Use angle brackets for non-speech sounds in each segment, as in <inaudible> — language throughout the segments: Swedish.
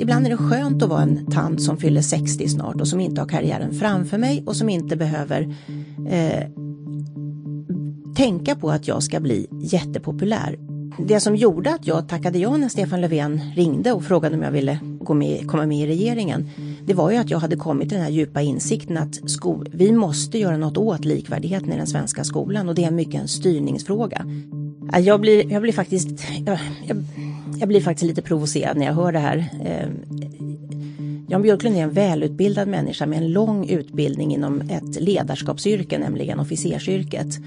Ibland är det skönt att vara en tant som fyller 60 snart och som inte har karriären framför mig och som inte behöver eh, tänka på att jag ska bli jättepopulär. Det som gjorde att jag tackade ja när Stefan Löfven ringde och frågade om jag ville gå med, komma med i regeringen, det var ju att jag hade kommit till den här djupa insikten att sko- vi måste göra något åt likvärdigheten i den svenska skolan och det är mycket en styrningsfråga. Jag blir, jag blir faktiskt, jag, jag, jag blir faktiskt lite provocerad när jag hör det här. Eh, Jan Björklund är en välutbildad människa med en lång utbildning inom ett ledarskapsyrke, nämligen officersyrket.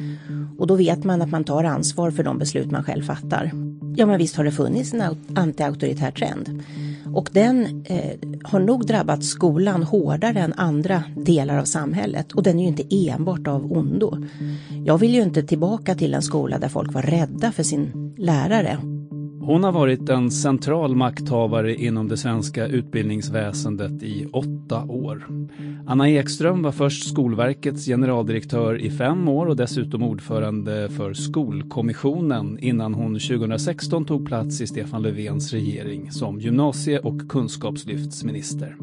Och då vet man att man tar ansvar för de beslut man själv fattar. Ja, men visst har det funnits en antiauktoritär trend. Och den eh, har nog drabbat skolan hårdare än andra delar av samhället. Och den är ju inte enbart av ondo. Jag vill ju inte tillbaka till en skola där folk var rädda för sin lärare. Hon har varit en central makthavare inom det svenska utbildningsväsendet i åtta år. Anna Ekström var först Skolverkets generaldirektör i fem år och dessutom ordförande för Skolkommissionen innan hon 2016 tog plats i Stefan Löfvens regering som gymnasie och kunskapslyftsminister.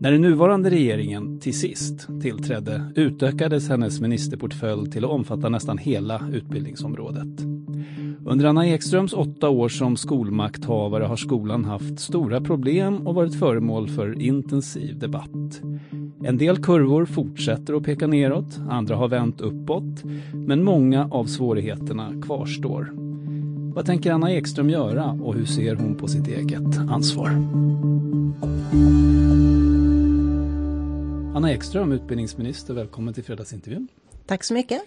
När den nuvarande regeringen till sist tillträdde utökades hennes ministerportfölj till att omfatta nästan hela utbildningsområdet. Under Anna Ekströms åtta år som skolmakthavare har skolan haft stora problem och varit föremål för intensiv debatt. En del kurvor fortsätter att peka neråt, andra har vänt uppåt, men många av svårigheterna kvarstår. Vad tänker Anna Ekström göra och hur ser hon på sitt eget ansvar? Anna Ekström, utbildningsminister, välkommen till fredagsintervjun. Tack så mycket.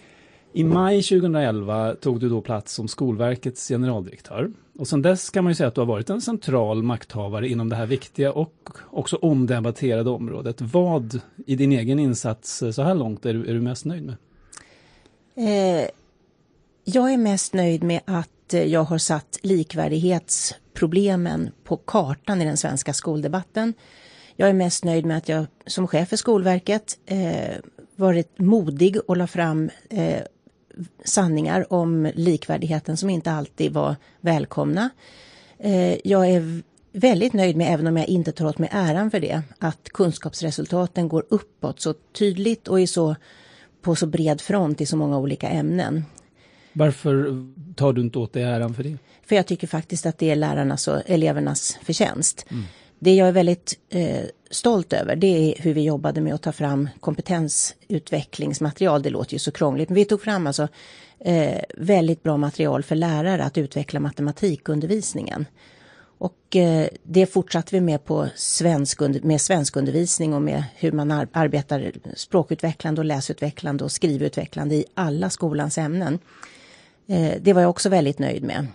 I maj 2011 tog du då plats som Skolverkets generaldirektör. Och sedan dess kan man ju säga att du har varit en central makthavare inom det här viktiga och också omdebatterade området. Vad i din egen insats så här långt är du, är du mest nöjd med? Eh, jag är mest nöjd med att eh, jag har satt likvärdighetsproblemen på kartan i den svenska skoldebatten. Jag är mest nöjd med att jag som chef för Skolverket eh, varit modig och la fram eh, sanningar om likvärdigheten som inte alltid var välkomna. Eh, jag är väldigt nöjd med, även om jag inte tar åt mig äran för det, att kunskapsresultaten går uppåt så tydligt och i så, på så bred front i så många olika ämnen. Varför tar du inte åt dig äran för det? För jag tycker faktiskt att det är lärarnas och elevernas förtjänst. Mm. Det jag är väldigt eh, stolt över det är hur vi jobbade med att ta fram kompetensutvecklingsmaterial. Det låter ju så krångligt, men vi tog fram alltså eh, väldigt bra material för lärare att utveckla matematikundervisningen. Och eh, det fortsatte vi med på svensk, med svenskundervisning och med hur man ar arbetar språkutvecklande och läsutvecklande och skrivutvecklande i alla skolans ämnen. Eh, det var jag också väldigt nöjd med.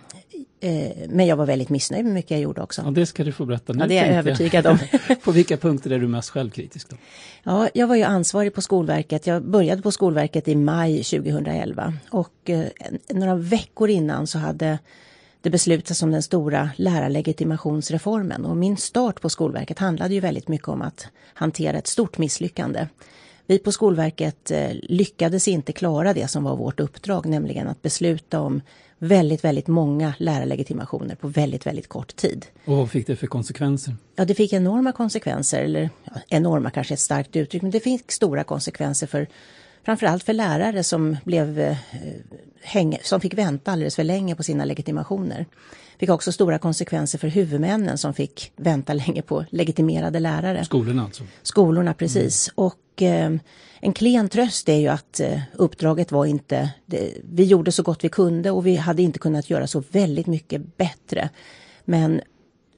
Eh, men jag var väldigt missnöjd med mycket jag gjorde också. Ja, det ska du få berätta nu. Ja, det är jag övertygad om. <laughs> på vilka punkter är du mest självkritisk? Då? Ja, jag var ju ansvarig på Skolverket. Jag började på Skolverket i maj 2011 och eh, några veckor innan så hade det beslutats om den stora lärarlegitimationsreformen och min start på Skolverket handlade ju väldigt mycket om att hantera ett stort misslyckande. Vi på Skolverket eh, lyckades inte klara det som var vårt uppdrag, nämligen att besluta om väldigt, väldigt många lärarlegitimationer på väldigt, väldigt kort tid. Och vad fick det för konsekvenser? Ja, det fick enorma konsekvenser, eller ja, enorma kanske är ett starkt uttryck, men det fick stora konsekvenser för, framförallt för lärare som, blev, eh, häng, som fick vänta alldeles för länge på sina legitimationer. Fick också stora konsekvenser för huvudmännen som fick vänta länge på legitimerade lärare. Skolorna alltså? Skolorna, precis. Mm. Och eh, en klen tröst är ju att eh, uppdraget var inte... Det, vi gjorde så gott vi kunde och vi hade inte kunnat göra så väldigt mycket bättre. Men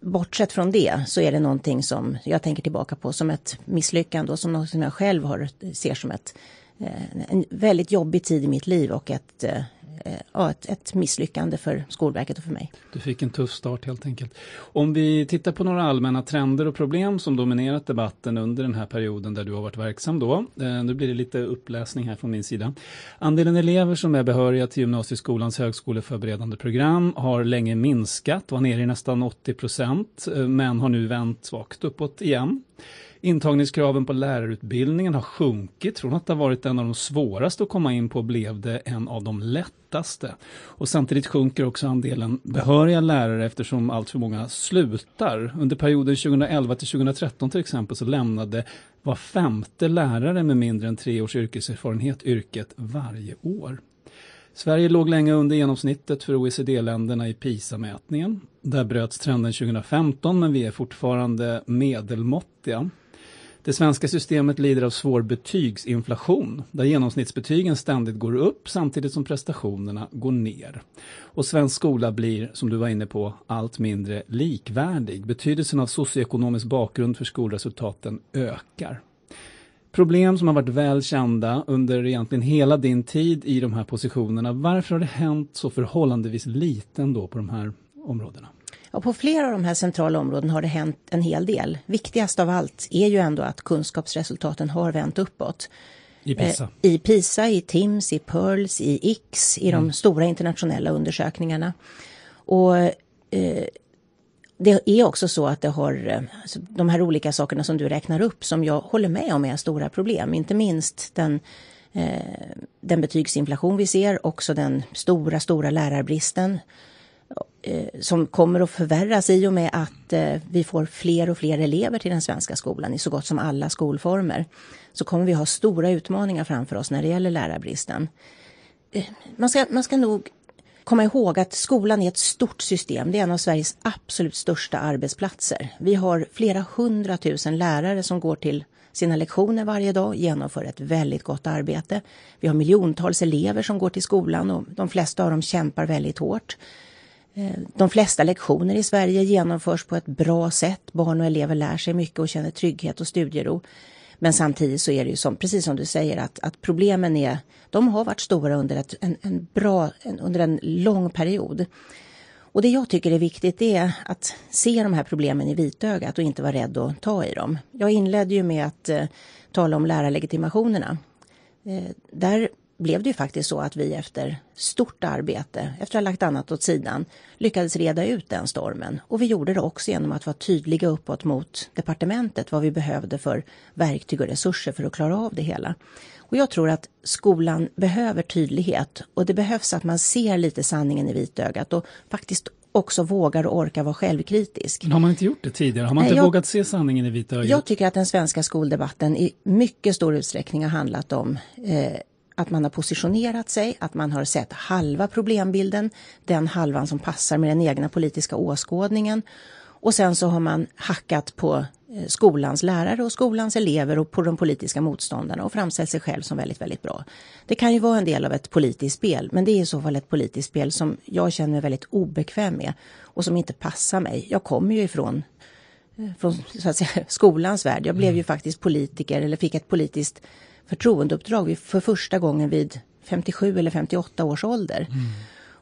bortsett från det så är det någonting som jag tänker tillbaka på som ett misslyckande och som något som jag själv har, ser som ett, eh, en väldigt jobbig tid i mitt liv och ett, eh, Eh, ja, ett, ett misslyckande för Skolverket och för mig. Du fick en tuff start helt enkelt. Om vi tittar på några allmänna trender och problem som dominerat debatten under den här perioden där du har varit verksam då. Eh, nu blir det lite uppläsning här från min sida. Andelen elever som är behöriga till gymnasieskolans högskoleförberedande program har länge minskat, var nere i nästan 80 procent, eh, men har nu vänt svagt uppåt igen. Intagningskraven på lärarutbildningen har sjunkit. Från att ha varit en av de svåraste att komma in på blev det en av de lättaste. Och samtidigt sjunker också andelen behöriga lärare eftersom allt för många slutar. Under perioden 2011 till 2013 till exempel så lämnade var femte lärare med mindre än tre års yrkeserfarenhet yrket varje år. Sverige låg länge under genomsnittet för OECD-länderna i PISA-mätningen. Där bröts trenden 2015 men vi är fortfarande medelmåttiga. Det svenska systemet lider av svår betygsinflation där genomsnittsbetygen ständigt går upp samtidigt som prestationerna går ner. Och svensk skola blir, som du var inne på, allt mindre likvärdig. Betydelsen av socioekonomisk bakgrund för skolresultaten ökar. Problem som har varit väl kända under egentligen hela din tid i de här positionerna. Varför har det hänt så förhållandevis lite då på de här områdena? Ja, på flera av de här centrala områdena har det hänt en hel del. Viktigast av allt är ju ändå att kunskapsresultaten har vänt uppåt. I PISA? Eh, I PISA, i TIMS, i PIRLS, i X, i mm. de stora internationella undersökningarna. Och eh, det är också så att det har, eh, alltså, de här olika sakerna som du räknar upp som jag håller med om är stora problem, inte minst den eh, den betygsinflation vi ser, också den stora, stora lärarbristen eh, som kommer att förvärras i och med att vi får fler och fler elever till den svenska skolan i så gott som alla skolformer. Så kommer vi ha stora utmaningar framför oss när det gäller lärarbristen. Man ska, man ska nog komma ihåg att skolan är ett stort system. Det är en av Sveriges absolut största arbetsplatser. Vi har flera hundratusen lärare som går till sina lektioner varje dag, genomför ett väldigt gott arbete. Vi har miljontals elever som går till skolan och de flesta av dem kämpar väldigt hårt. Eh, de flesta lektioner i Sverige genomförs på ett bra sätt. Barn och elever lär sig mycket och känner trygghet och studiero. Men samtidigt så är det ju som, precis som du säger, att, att problemen är, de har varit stora under, ett, en, en bra, en, under en lång period. Och det jag tycker är viktigt är att se de här problemen i vitögat och inte vara rädd att ta i dem. Jag inledde ju med att eh, tala om lärarlegitimationerna. Eh, där blev det ju faktiskt så att vi efter stort arbete, efter att ha lagt annat åt sidan, lyckades reda ut den stormen. Och vi gjorde det också genom att vara tydliga uppåt mot departementet vad vi behövde för verktyg och resurser för att klara av det hela. Och jag tror att skolan behöver tydlighet och det behövs att man ser lite sanningen i vitögat och faktiskt också vågar och orkar vara självkritisk. Men har man inte gjort det tidigare? Har man inte jag, vågat se sanningen i vitögat? Jag tycker att den svenska skoldebatten i mycket stor utsträckning har handlat om eh, att man har positionerat sig, att man har sett halva problembilden, den halvan som passar med den egna politiska åskådningen. Och sen så har man hackat på eh, skolans lärare och skolans elever och på de politiska motståndarna och framställt sig själv som väldigt, väldigt bra. Det kan ju vara en del av ett politiskt spel, men det är i så fall ett politiskt spel som jag känner mig väldigt obekväm med och som inte passar mig. Jag kommer ju ifrån eh, från så att säga, <laughs> skolans värld. Jag blev ju mm. faktiskt politiker eller fick ett politiskt förtroendeuppdrag för första gången vid 57 eller 58 års ålder. Mm.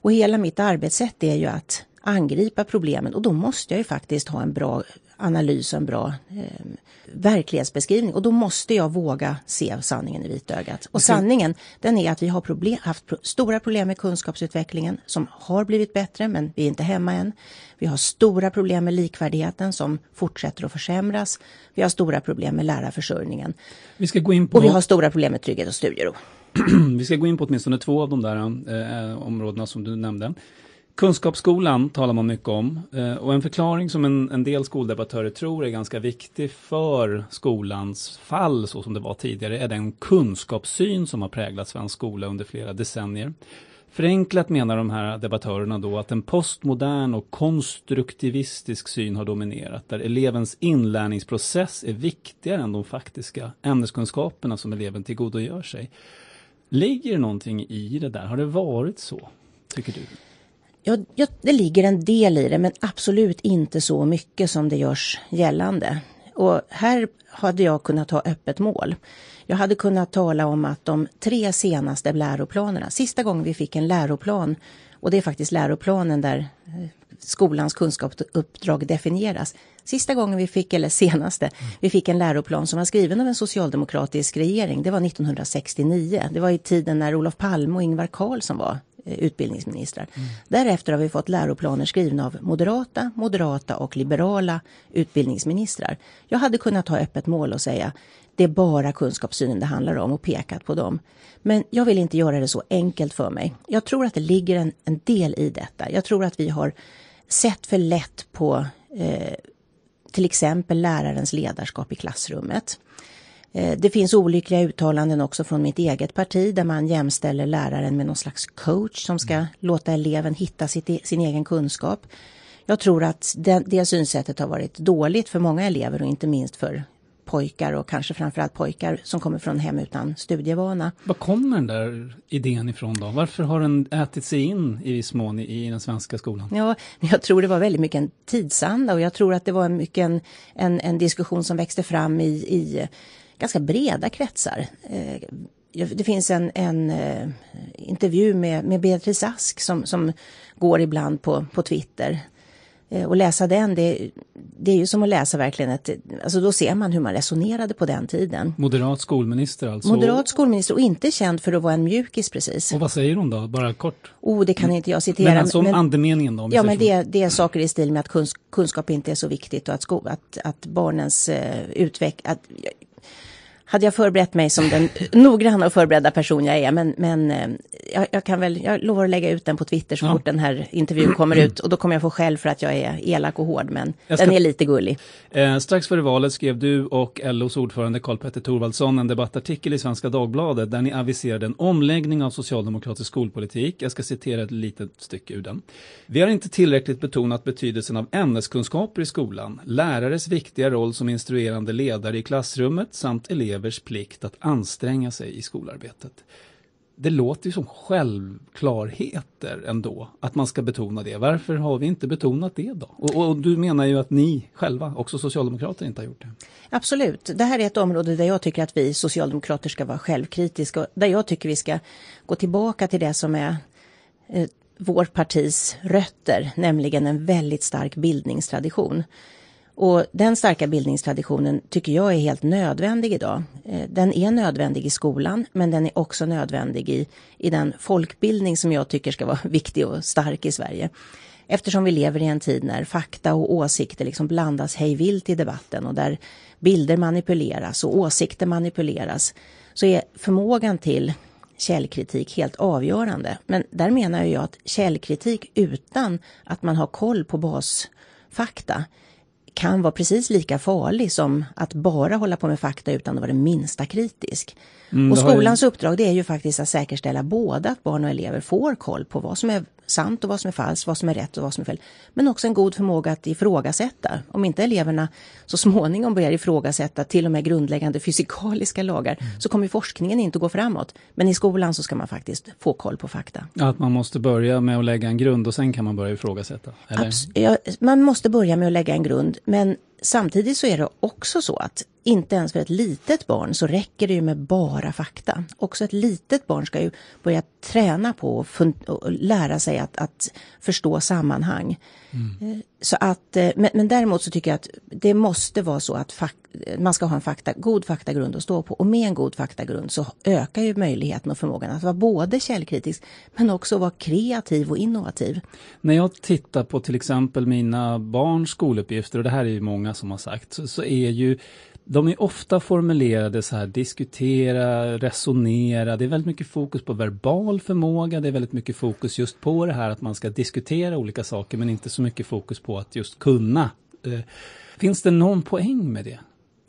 Och hela mitt arbetssätt är ju att angripa problemen och då måste jag ju faktiskt ha en bra analys och en bra eh, verklighetsbeskrivning och då måste jag våga se sanningen i vitögat. Och sanningen den är att vi har problem, haft pro stora problem med kunskapsutvecklingen som har blivit bättre men vi är inte hemma än. Vi har stora problem med likvärdigheten som fortsätter att försämras. Vi har stora problem med lärarförsörjningen. Vi ska gå in på... Och vi har stora problem med trygghet och studiero. <clears throat> vi ska gå in på åtminstone två av de där eh, områdena som du nämnde. Kunskapsskolan talar man mycket om eh, och en förklaring som en, en, del skoldebattörer tror är ganska viktig för skolans fall så som det var tidigare är den kunskapssyn som har präglat svensk skola under flera decennier. Förenklat menar de här debattörerna då att en postmodern och konstruktivistisk syn har dominerat, där elevens inlärningsprocess är viktigare än de faktiska ämneskunskaperna som eleven tillgodogör sig. Ligger det någonting i det där? Har det varit så, tycker du? Ja, ja, det ligger en del i det, men absolut inte så mycket som det görs gällande. Och här hade jag kunnat ha öppet mål. Jag hade kunnat tala om att de tre senaste läroplanerna, sista gången vi fick en läroplan, och det är faktiskt läroplanen där eh, skolans kunskapsuppdrag definieras. Sista gången vi fick, eller senaste, vi fick en läroplan som var skriven av en socialdemokratisk regering, det var 1969. Det var i tiden när Olof Palme och Ingvar Carlsson var Eh, utbildningsministrar. Mm. Därefter har vi fått läroplaner skrivna av moderata, moderata och liberala utbildningsministrar. Jag hade kunnat ha öppet mål och säga det är bara kunskapssynen det handlar om och pekat på dem. Men jag vill inte göra det så enkelt för mig. Jag tror att det ligger en, en del i detta. Jag tror att vi har sett för lätt på eh, till exempel lärarens ledarskap i klassrummet. Eh, det finns olyckliga uttalanden också från mitt eget parti där man jämställer läraren med någon slags coach som ska mm. låta eleven hitta sitt, e-, sin egen kunskap. Jag tror att det, det synsättet har varit dåligt för många elever och inte minst för pojkar och kanske framförallt pojkar som kommer från hem utan studievana. Var kommer den där idén ifrån då? Varför har den ätit sig in i viss mån i, i den svenska skolan? Ja, jag tror det var väldigt mycket en tidsanda och jag tror att det var mycket en, en, en diskussion som växte fram i, i ganska breda kretsar. Eh, det finns en, en eh, intervju med, med Beatrice Ask som, som går ibland på, på Twitter. Eh, och läsa den, det, det är ju som att läsa verkligen ett... Alltså då ser man hur man resonerade på den tiden. Moderat skolminister alltså? Moderat skolminister och inte känd för att vara en mjukis precis. Och vad säger hon då, bara kort? Oh, det kan inte jag citera. Men alltså men, andemeningen då? Ja, men det, det, är saker i stil med att kunskap inte är så viktigt och att, sko, att, att barnens utveckling hade jag förberett mig som den noggranna och förberedda person jag är. Men, men eh, jag, jag, kan väl, jag lovar att lägga ut den på Twitter så ja. fort den här intervjun kommer ut. Och då kommer jag få skäll för att jag är elak och hård, men ska, den är lite gullig. Eh, strax före valet skrev du och LOs ordförande Karl-Petter Thorvaldsson en debattartikel i Svenska Dagbladet där ni aviserade en omläggning av socialdemokratisk skolpolitik. Jag ska citera ett litet stycke ur den. Vi har inte tillräckligt betonat betydelsen av ämneskunskaper i skolan, lärares viktiga roll som instruerande ledare i klassrummet samt elever elevers plikt att anstränga sig i skolarbetet. Det låter ju som självklarheter ändå, att man ska betona det. Varför har vi inte betonat det då? Och, och, du menar ju att ni själva, också socialdemokrater, inte har gjort det. Absolut. Det här är ett område där jag tycker att vi socialdemokrater ska vara självkritiska. Där jag tycker vi ska gå tillbaka till det som är eh, vårt partis rötter, nämligen en väldigt stark bildningstradition. Och den starka bildningstraditionen tycker jag är helt nödvändig idag. Eh, den är nödvändig i skolan, men den är också nödvändig i, i den folkbildning som jag tycker ska vara <laughs> viktig och stark i Sverige. Eftersom vi lever i en tid när fakta och åsikter liksom blandas hejvilt i debatten och där bilder manipuleras och åsikter manipuleras, så är förmågan till källkritik helt avgörande. Men där menar jag att källkritik utan att man har koll på basfakta kan vara precis lika farlig som att bara hålla på med fakta utan att vara det minsta kritisk. Mm, och skolans ju... uppdrag det är ju faktiskt att säkerställa både att barn och elever får koll på vad som är sant och vad som är falskt, vad som är rätt och vad som är fel. Men också en god förmåga att ifrågasätta. Om inte eleverna så småningom börjar ifrågasätta till och med grundläggande fysikaliska lagar mm. så kommer forskningen inte att gå framåt. Men i skolan så ska man faktiskt få koll på fakta. Att man måste börja med att lägga en grund och sen kan man börja ifrågasätta? Abs ja, man måste börja med att lägga en grund men samtidigt så är det också så att inte ens för ett litet barn så räcker det ju med bara fakta. Också ett litet barn ska ju börja träna på och lära sig att, att förstå sammanhang. Mm. Eh, så att, eh, men, men, däremot så tycker jag att det måste vara så att man ska ha en fakta, god faktagrund att stå på. Och med en god faktagrund så ökar ju möjligheten och förmågan att vara både källkritisk men också vara kreativ och innovativ. När jag tittar på till exempel mina barns skoluppgifter, och det här är ju många som har sagt, så, så är ju de är ofta formulerade så här, diskutera, resonera. Det är väldigt mycket fokus på verbal förmåga. Det är väldigt mycket fokus just på det här att man ska diskutera olika saker men inte så mycket fokus på att just kunna. Eh, finns det någon poäng med det?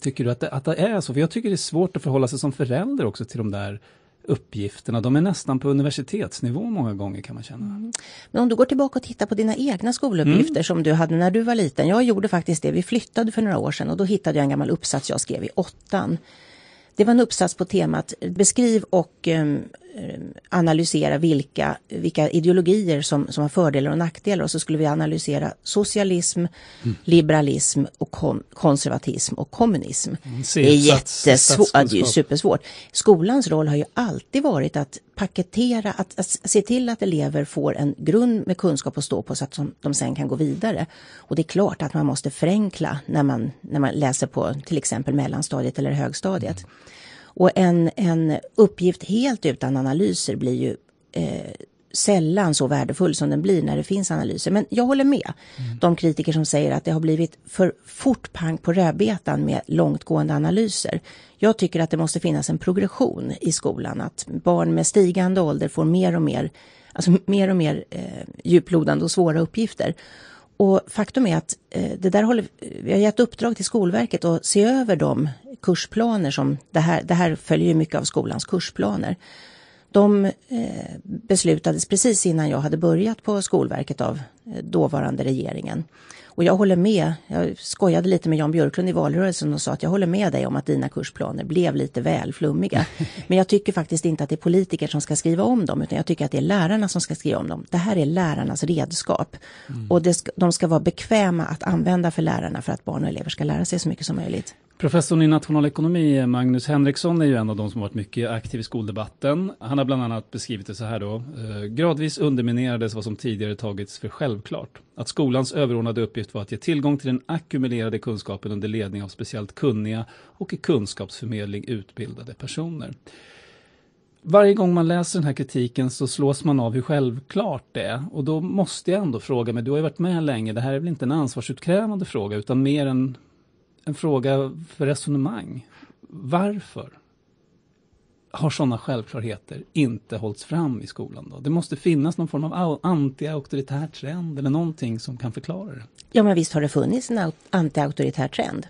Tycker du att det, att det är så? För jag tycker det är svårt att förhålla sig som förälder också till de där uppgifterna. De är nästan på universitetsnivå många gånger kan man känna. Mm. Men om du går tillbaka och tittar på dina egna skoluppgifter mm. som du hade när du var liten. Jag gjorde faktiskt det. Vi flyttade för några år sedan och då hittade jag en gammal uppsats jag skrev i åttan. Det var en uppsats på temat beskriv och um, analysera vilka, vilka ideologier som, som har fördelar och nackdelar och så skulle vi analysera socialism, mm. liberalism och kom, konservatism och kommunism. Mm, det är jättesvårt, det är supersvårt. Skolans roll har ju alltid varit att paketera, att, att, se till att elever får en grund med kunskap att stå på så att de, de sen kan gå vidare. Och det är klart att man måste förenkla när man, när man läser på till exempel mellanstadiet eller högstadiet. Mm. Och en, en uppgift helt utan analyser blir ju eh, sällan så värdefull som den blir när det finns analyser. Men jag håller med mm. de kritiker som säger att det har blivit för fort pang på rödbetan med långtgående analyser. Jag tycker att det måste finnas en progression i skolan, att barn med stigande ålder får mer och mer, alltså mer och mer eh, djuplodande och svåra uppgifter. Och faktum är att eh, det där håller, vi har gett uppdrag till Skolverket att se över de kursplaner som, det här, det här följer ju mycket av skolans kursplaner. De eh, beslutades precis innan jag hade börjat på Skolverket av eh, dåvarande regeringen. Och jag håller med, jag skojade lite med Jan Björklund i valrörelsen och sa att jag håller med dig om att dina kursplaner blev lite väl flummiga. <laughs> Men jag tycker faktiskt inte att det är politiker som ska skriva om dem, utan jag tycker att det är lärarna som ska skriva om dem. Det här är lärarnas redskap. Mm. Och ska, de ska vara bekväma att använda för lärarna för att barn och elever ska lära sig så mycket som möjligt. Professorn i nationalekonomi, Magnus Henriksson, är ju en av de som varit mycket aktiv i skoldebatten. Han har bland annat beskrivit det så här då. Eh, gradvis underminerades vad som tidigare tagits för självklart. Att skolans överordnade uppgift var att ge tillgång till den ackumulerade kunskapen under ledning av speciellt kunniga och i kunskapsförmedling utbildade personer. Varje gång man läser den här kritiken så slås man av hur självklart det är. Och då måste jag ändå fråga mig, du har ju varit med länge, det här är väl inte en ansvarsutkrävande fråga utan mer en en fråga för resonemang. Varför har sådana självklarheter inte hållits fram i skolan? Då? Det måste finnas någon form av anti-auktoritär trend eller någonting som kan förklara det. Ja, men visst har det funnits en anti-auktoritär trend.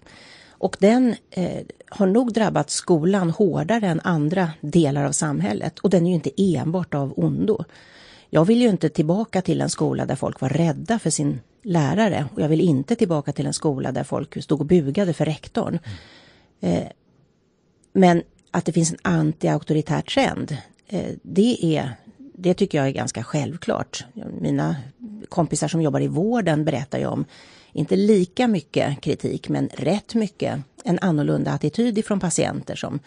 Och den eh, har nog drabbat skolan hårdare än andra delar av samhället. Och den är ju inte enbart av ondo. Jag vill ju inte tillbaka till en skola där folk var rädda för sin lärare och jag vill inte tillbaka till en skola där folk stod och bugade för rektorn. Mm. Eh, men att det finns en anti-auktoritär trend, eh, det, är, det tycker jag är ganska självklart. Mina kompisar som jobbar i vården berättar ju om, inte lika mycket kritik, men rätt mycket en annorlunda attityd ifrån patienter som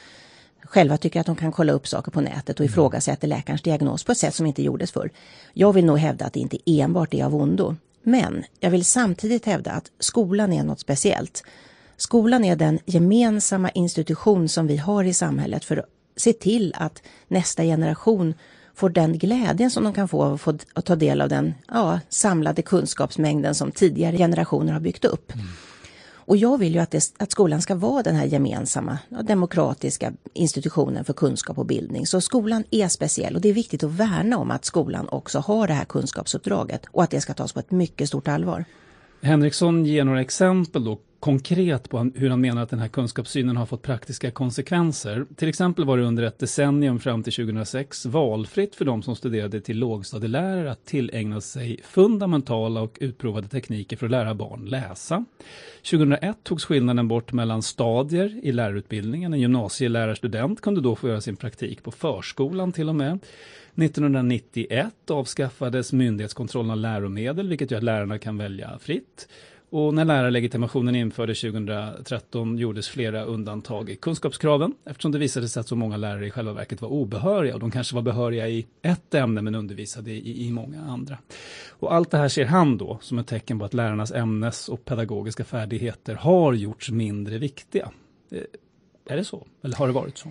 själva tycker att de kan kolla upp saker på nätet och mm. ifrågasätter läkarens diagnos på ett sätt som inte gjordes förr. Jag vill nog hävda att det inte enbart är av ondo. Men jag vill samtidigt hävda att skolan är något speciellt. Skolan är den gemensamma institution som vi har i samhället för att se till att nästa generation får den glädjen som de kan få av att ta del av den ja, samlade kunskapsmängden som tidigare generationer har byggt upp. Mm. Och jag vill ju att, det, att skolan ska vara den här gemensamma, demokratiska institutionen för kunskap och bildning. Så skolan är speciell och det är viktigt att värna om att skolan också har det här kunskapsuppdraget och att det ska tas på ett mycket stort allvar. Henriksson ger några exempel då konkret på hur han menar att den här kunskapssynen har fått praktiska konsekvenser. Till exempel var det under ett decennium fram till 2006 valfritt för de som studerade till lågstadielärare att tillägna sig fundamentala och utprovade tekniker för att lära barn läsa. 2001 togs skillnaden bort mellan stadier i lärarutbildningen. En gymnasielärarstudent kunde då få göra sin praktik på förskolan till och med. 1991 avskaffades myndighetskontrollen av läromedel, vilket gör att lärarna kan välja fritt. Och när lärarlegitimationen infördes 2013 gjordes flera undantag i kunskapskraven eftersom det visade sig att så många lärare i själva verket var obehöriga och de kanske var behöriga i ett ämne men undervisade i, i många andra. Och allt det här ser han då som ett tecken på att lärarnas ämnes och pedagogiska färdigheter har gjorts mindre viktiga. Eh, är det så? Eller har det varit så?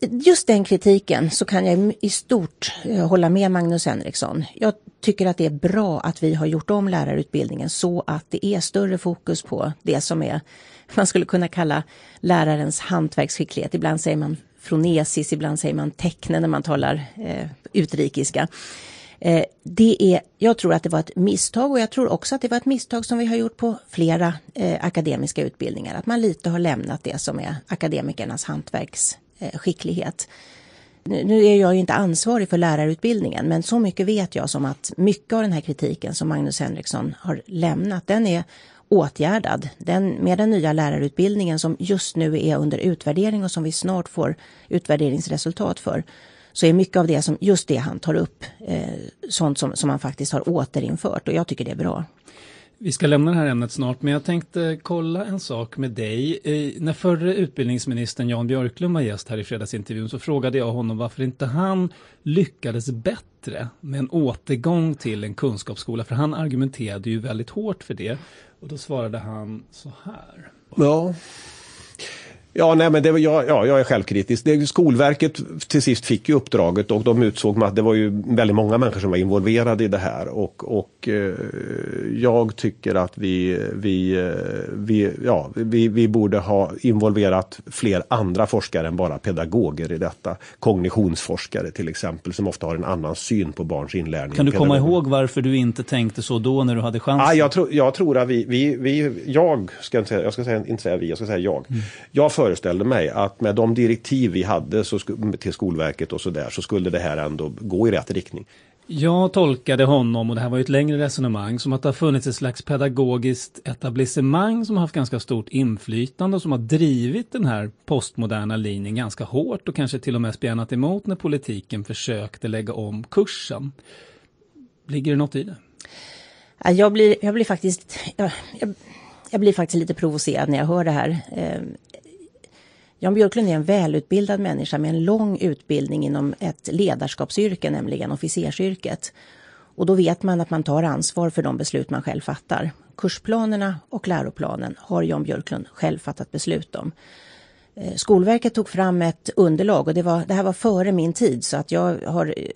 Just den kritiken så kan jag i stort eh, hålla med Magnus Henriksson. Jag tycker att det är bra att vi har gjort om lärarutbildningen så att det är större fokus på det som är, <laughs> man skulle kunna kalla lärarens hantverksskicklighet. Ibland säger man fronesis, ibland säger man tecknen när man talar eh, utrikiska. Eh, det är, jag tror att det var ett misstag och jag tror också att det var ett misstag som vi har gjort på flera eh, akademiska utbildningar. Att man lite har lämnat det som är akademikernas hantverksskicklighet. Eh, skicklighet. nu är jag ju inte ansvarig för lärarutbildningen men så mycket vet jag som att mycket av den här kritiken som Magnus Henriksson har lämnat den är åtgärdad. Den, med den nya lärarutbildningen som just nu är under utvärdering och som vi snart får utvärderingsresultat för så är mycket av det som just det han tar upp eh, sånt som, som man faktiskt har återinfört och jag tycker det är bra. Vi ska lämna det här ämnet snart, men jag tänkte kolla en sak med dig. Eh, när förre utbildningsministern Jan Björklund var gäst här i fredagsintervjun så frågade jag honom varför inte han lyckades bättre med en återgång till en kunskapsskola, för han argumenterade ju väldigt hårt för det. Och då svarade han så här. Ja, Ja, nej, men det, ja, ja, jag är självkritisk. Det, Skolverket till sist fick ju uppdraget och de utsåg att det var ju väldigt många människor som var involverade i det här. Och, och eh, jag tycker att vi, vi, eh, vi, ja, vi, vi borde ha involverat fler andra forskare än bara pedagoger i detta. Kognitionsforskare till exempel som ofta har en annan syn på barns inlärning. Kan du komma ihåg varför du inte tänkte så då när du hade chansen? Ah, jag, tro, jag tror att vi, vi, vi jag ska inte säga, jag ska säga, inte säga vi, jag ska säga jag. Mm. Jag föreställde mig att med de direktiv vi hade så, till Skolverket och så där så skulle det här ändå gå i rätt riktning. Jag tolkade honom, och det här var ju ett längre resonemang, som att det har funnits ett slags pedagogiskt etablissemang som har haft ganska stort inflytande och som har drivit den här postmoderna linjen ganska hårt och kanske till och med spjärnat emot när politiken försökte lägga om kursen. Ligger det något i det? Jag blir, jag blir faktiskt jag, jag, jag blir faktiskt lite provocerad när jag hör det här. Jan Björklund är en välutbildad människa med en lång utbildning inom ett ledarskapsyrke, nämligen officersyrket. Och då vet man att man tar ansvar för de beslut man själv fattar. Kursplanerna och läroplanen har Jan Björklund själv fattat beslut om. Eh, Skolverket tog fram ett underlag och det, var, det här var före min tid så att jag har, eh,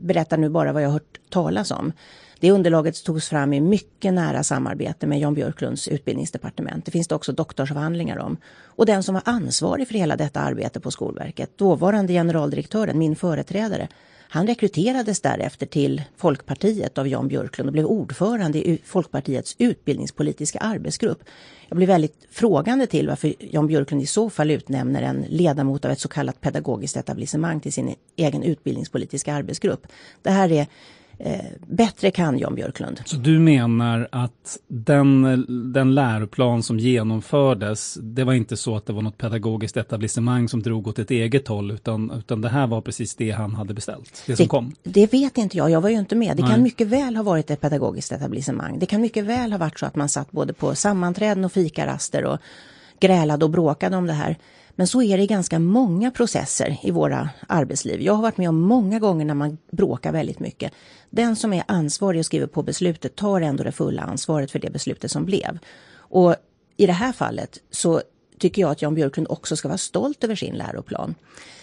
berättar nu bara vad jag har hört talas om. Det underlaget togs fram i mycket nära samarbete med Jan Björklunds utbildningsdepartement. Det finns det också doktorsavhandlingar om. Och den som var ansvarig för hela detta arbete på Skolverket, dåvarande generaldirektören, min företrädare, han rekryterades därefter till Folkpartiet av Jan Björklund och blev ordförande i Folkpartiets utbildningspolitiska arbetsgrupp. Jag blir väldigt frågande till varför Jan Björklund i så fall utnämner en ledamot av ett så kallat pedagogiskt etablissemang till sin egen utbildningspolitiska arbetsgrupp. Det här är eh, bättre kan Jan Björklund. Så du menar att den, den läroplan som genomfördes, det var inte så att det var något pedagogiskt etablissemang som drog åt ett eget håll, utan, utan det här var precis det han hade beställt, det, det som kom? Det vet inte jag, jag var ju inte med. Det Nej. kan mycket väl ha varit ett pedagogiskt etablissemang. Det kan mycket väl ha varit så att man satt både på sammanträden och fikaraster och grälade och bråkade om det här. Men så är det i ganska många processer i våra arbetsliv. Jag har varit med om många gånger när man bråkar väldigt mycket. Den som är ansvarig och skriver på beslutet tar ändå det fulla ansvaret för det beslutet som blev. Och i det här fallet så tycker jag att Jan Björklund också ska vara stolt över sin läroplan.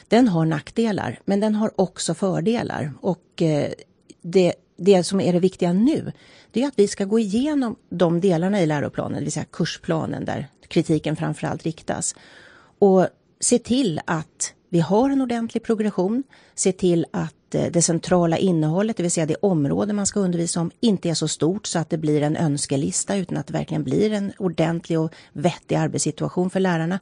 Den har nackdelar, men den har också fördelar. Och eh, det, det som är det viktiga nu, det är att vi ska gå igenom de delarna i läroplanen, det vill säga kursplanen där kritiken framförallt riktas och se till att vi har en ordentlig progression, se till att eh, det centrala innehållet, det vill säga det område man ska undervisa om, inte är så stort så att det blir en önskelista utan att det verkligen blir en ordentlig och vettig arbetssituation för lärarna.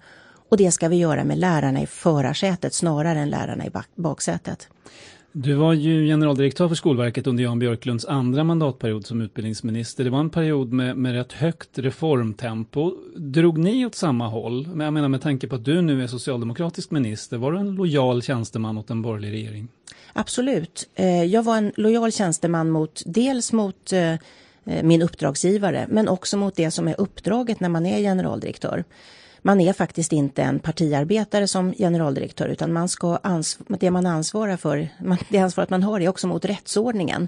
Och det ska vi göra med lärarna i förarsätet snarare än lärarna i baksätet. Du var ju generaldirektör för Skolverket under Jan Björklunds andra mandatperiod som utbildningsminister. Det var en period med, med rätt högt reformtempo. Drog ni åt samma håll? Men jag menar med tanke på att du nu är socialdemokratisk minister, var du en lojal tjänsteman åt en borgerlig regering? Absolut. Eh, jag var en lojal tjänsteman mot dels mot eh, eh, min uppdragsgivare, men också mot det som är uppdraget när man är generaldirektör man är faktiskt inte en partiarbetare som generaldirektör utan man ska det man ansvarar för, det ansvaret man har är också mot rättsordningen.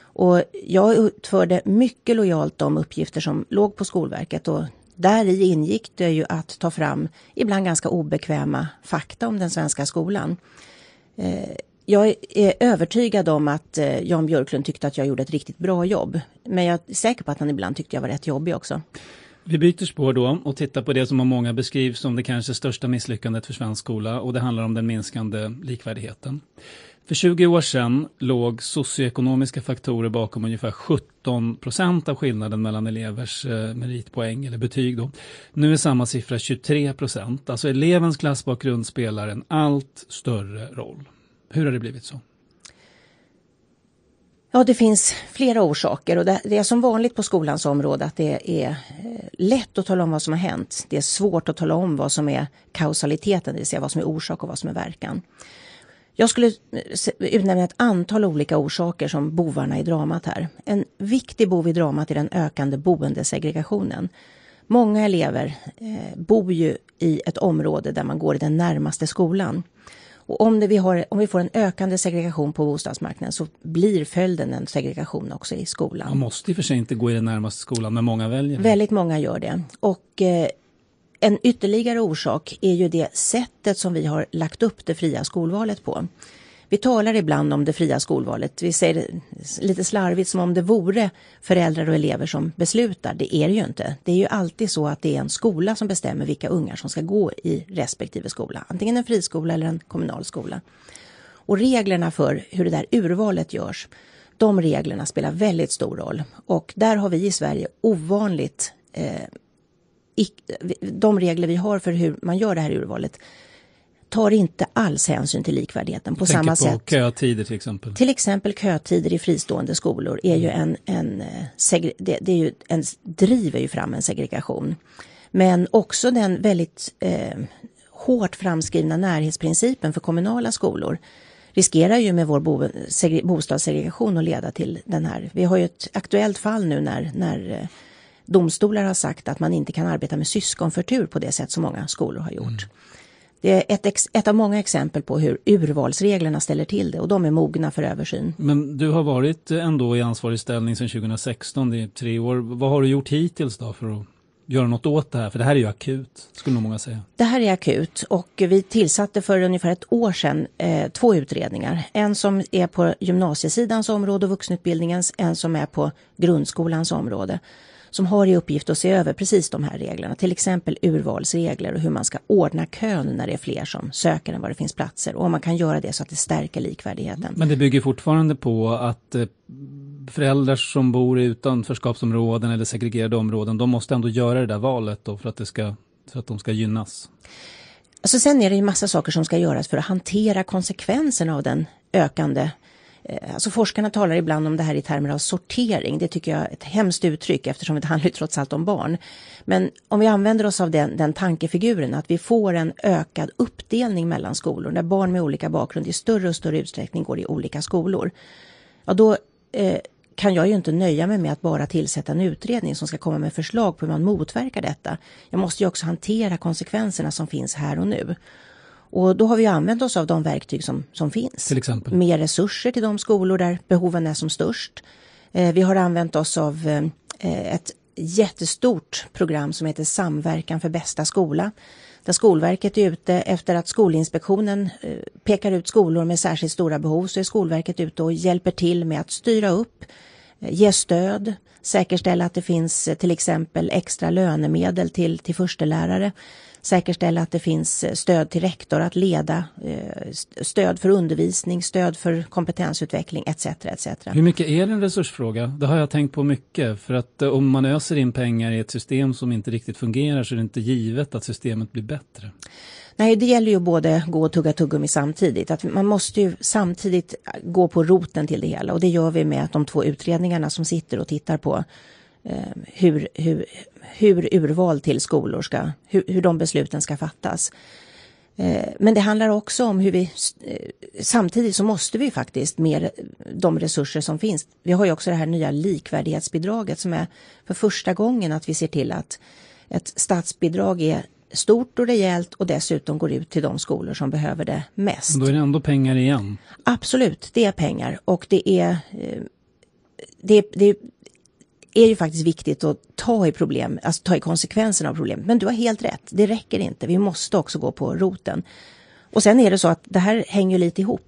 Och jag utförde mycket lojalt de uppgifter som låg på Skolverket och där i ingick det ju att ta fram ibland ganska obekväma fakta om den svenska skolan. Eh, jag är övertygad om att eh, Jan Björklund tyckte att jag gjorde ett riktigt bra jobb. Men jag är säker på att han ibland tyckte jag var rätt jobbig också. Vi byter spår då och tittar på det som av många beskrivs som det kanske största misslyckandet för svensk skola och det handlar om den minskande likvärdigheten. För 20 år sedan låg socioekonomiska faktorer bakom ungefär 17 procent av skillnaden mellan elevers eh, meritpoäng eller betyg. Då. Nu är samma siffra 23 procent. Alltså elevens klassbakgrund spelar en allt större roll. Hur har det blivit så? Ja, det finns flera orsaker och det, är som vanligt på skolans område att det är eh, lätt att tala om vad som har hänt. Det är svårt att tala om vad som är kausaliteten, det vill säga vad som är orsak och vad som är verkan. Jag skulle eh, utnämna ett antal olika orsaker som bovarna i dramat här. En viktig bov i dramat är den ökande boendesegregationen. Många elever eh, bor ju i ett område där man går i den närmaste skolan. Och om, det vi har, om vi får en ökande segregation på bostadsmarknaden så blir följden en segregation också i skolan. Man måste i och för sig inte gå i den närmaste skolan, men många väljer det. Väldigt många gör det. Och eh, en ytterligare orsak är ju det sättet som vi har lagt upp det fria skolvalet på. Vi talar ibland om det fria skolvalet. Vi säger det lite slarvigt som om det vore föräldrar och elever som beslutar. Det är det ju inte. Det är ju alltid så att det är en skola som bestämmer vilka ungar som ska gå i respektive skola. Antingen en friskola eller en kommunal skola. Och reglerna för hur det där urvalet görs, de reglerna spelar väldigt stor roll. Och där har vi i Sverige ovanligt eh, de regler vi har för hur man gör det här urvalet tar inte alls hänsyn till likvärdigheten på samma sätt. på kötider till exempel? Till exempel kötider i fristående skolor är ju en, en, eh, det, det är ju en, driver ju fram en segregation. Men också den väldigt eh, hårt framskrivna närhetsprincipen för kommunala skolor riskerar ju med vår bo, bostadssegregation att leda till den här. Vi har ju ett aktuellt fall nu när, när eh, domstolar har sagt att man inte kan arbeta med syskonförtur på det sätt som många skolor har gjort. Mm. Det är ett, ett, av många exempel på hur urvalsreglerna ställer till det och de är mogna för översyn. Men du har varit ändå i ansvarig ställning sedan 2016, det är tre år. Vad har du gjort hittills då för att göra något åt det här? För det här är ju akut, skulle nog många säga. Det här är akut och vi tillsatte för ungefär ett år sedan eh, två utredningar. En som är på gymnasiesidans område och vuxenutbildningens, en som är på grundskolans område som har i uppgift att se över precis de här reglerna, till exempel urvalsregler och hur man ska ordna kön när det är fler som söker än vad det finns platser och om man kan göra det så att det stärker likvärdigheten. Men det bygger fortfarande på att eh, föräldrar som bor i utanförskapsområden eller segregerade områden, de måste ändå göra det där valet då för att, det ska, för att de ska gynnas? Alltså sen är det ju massa saker som ska göras för att hantera konsekvenserna av den ökande Eh, alltså forskarna talar ibland om det här i termer av sortering. Det tycker jag är ett hemskt uttryck eftersom det <laughs> handlar ju trots allt om barn. Men om vi använder oss av den, den tankefiguren att vi får en ökad uppdelning mellan skolor där barn med olika bakgrund i större och större utsträckning går i olika skolor. Ja, då eh, kan jag ju inte nöja mig med att bara tillsätta en utredning som ska komma med förslag på hur man motverkar detta. Jag måste ju också hantera konsekvenserna som finns här och nu. Och då har vi använt oss av de verktyg som, som finns. Till exempel? Mer resurser till de skolor där behoven är som störst. Eh, vi har använt oss av eh, ett jättestort program som heter Samverkan för bästa skola. Där Skolverket är ute efter att Skolinspektionen eh, pekar ut skolor med särskilt stora behov så är Skolverket ute och hjälper till med att styra upp, eh, ge stöd, säkerställa att det finns eh, till exempel extra lönemedel till, till förstelärare säkerställa att det finns eh, stöd till rektor att leda, eh, stöd för undervisning, stöd för kompetensutveckling etc. etc. Hur mycket är det en resursfråga? Det har jag tänkt på mycket. För att eh, om man öser in pengar i ett system som inte riktigt fungerar så är det inte givet att systemet blir bättre. Nej, det gäller ju både gå och tugga tuggummi samtidigt. Att man måste ju samtidigt gå på roten till det hela och det gör vi med de två utredningarna som sitter och tittar på hur, hur, hur urval till skolor ska, hur, hur de besluten ska fattas. Eh, men det handlar också om hur vi, eh, samtidigt så måste vi faktiskt med de resurser som finns. Vi har ju också det här nya likvärdighetsbidraget som är för första gången att vi ser till att ett statsbidrag är stort och rejält och dessutom går ut till de skolor som behöver det mest. Då är det ändå pengar igen? Absolut, det är pengar och det är, eh, det, det, är ju faktiskt viktigt att ta i problem, alltså ta i konsekvenserna av problemet. Men du har helt rätt, det räcker inte. Vi måste också gå på roten. Och sen är det så att det här hänger lite ihop.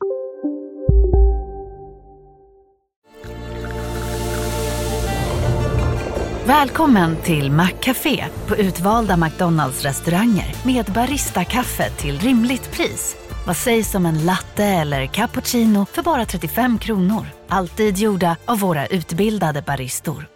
Välkommen till Maccafé på utvalda McDonalds restauranger med Baristakaffe till rimligt pris. Vad sägs om en latte eller cappuccino för bara 35 kronor? Alltid gjorda av våra utbildade baristor.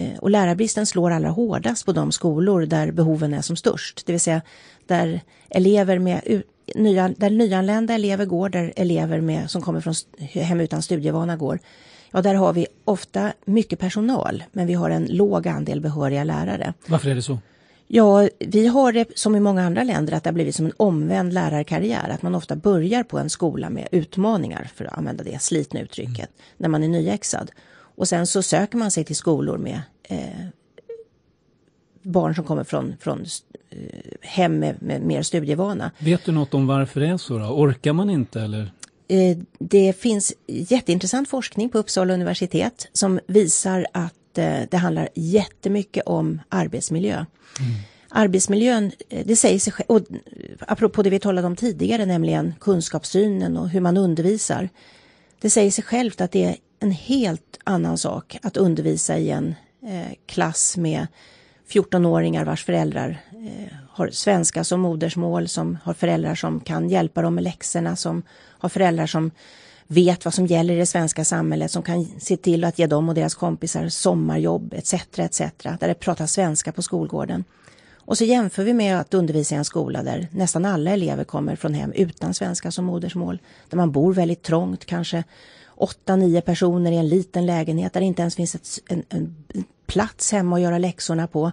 Eh, och lärarbristen slår allra hårdast på de skolor där behoven är som störst. Det vill säga där elever med nya, där nyanlända elever går, där elever med, som kommer från hem utan studievana går. Ja, där har vi ofta mycket personal, men vi har en låg andel behöriga lärare. Varför är det så? Ja, vi har det som i många andra länder att det har blivit som en omvänd lärarkarriär. Att man ofta börjar på en skola med utmaningar, för att använda det slitna uttrycket, mm. när man är nyexad. Och sen så söker man sig till skolor med eh, barn som kommer från, från eh, hem med, med, mer studievana. Vet du något om varför det är så? Då? Orkar man inte eller? Eh, det finns jätteintressant forskning på Uppsala universitet som visar att eh, det handlar jättemycket om arbetsmiljö. Mm. Arbetsmiljön, eh, det säger sig själv, och apropå det vi talade om tidigare, nämligen kunskapssynen och hur man undervisar. Det säger sig självt att det är en helt annan sak att undervisa i en eh, klass med 14-åringar vars föräldrar eh, har svenska som modersmål, som har föräldrar som kan hjälpa dem med läxorna, som har föräldrar som vet vad som gäller i det svenska samhället, som kan se till att ge dem och deras kompisar sommarjobb etc. etc. Där det pratas svenska på skolgården. Och så jämför vi med att undervisa i en skola där nästan alla elever kommer från hem utan svenska som modersmål. Där man bor väldigt trångt, kanske åtta, nio personer i en liten lägenhet där det inte ens finns ett, en, en plats hemma att göra läxorna på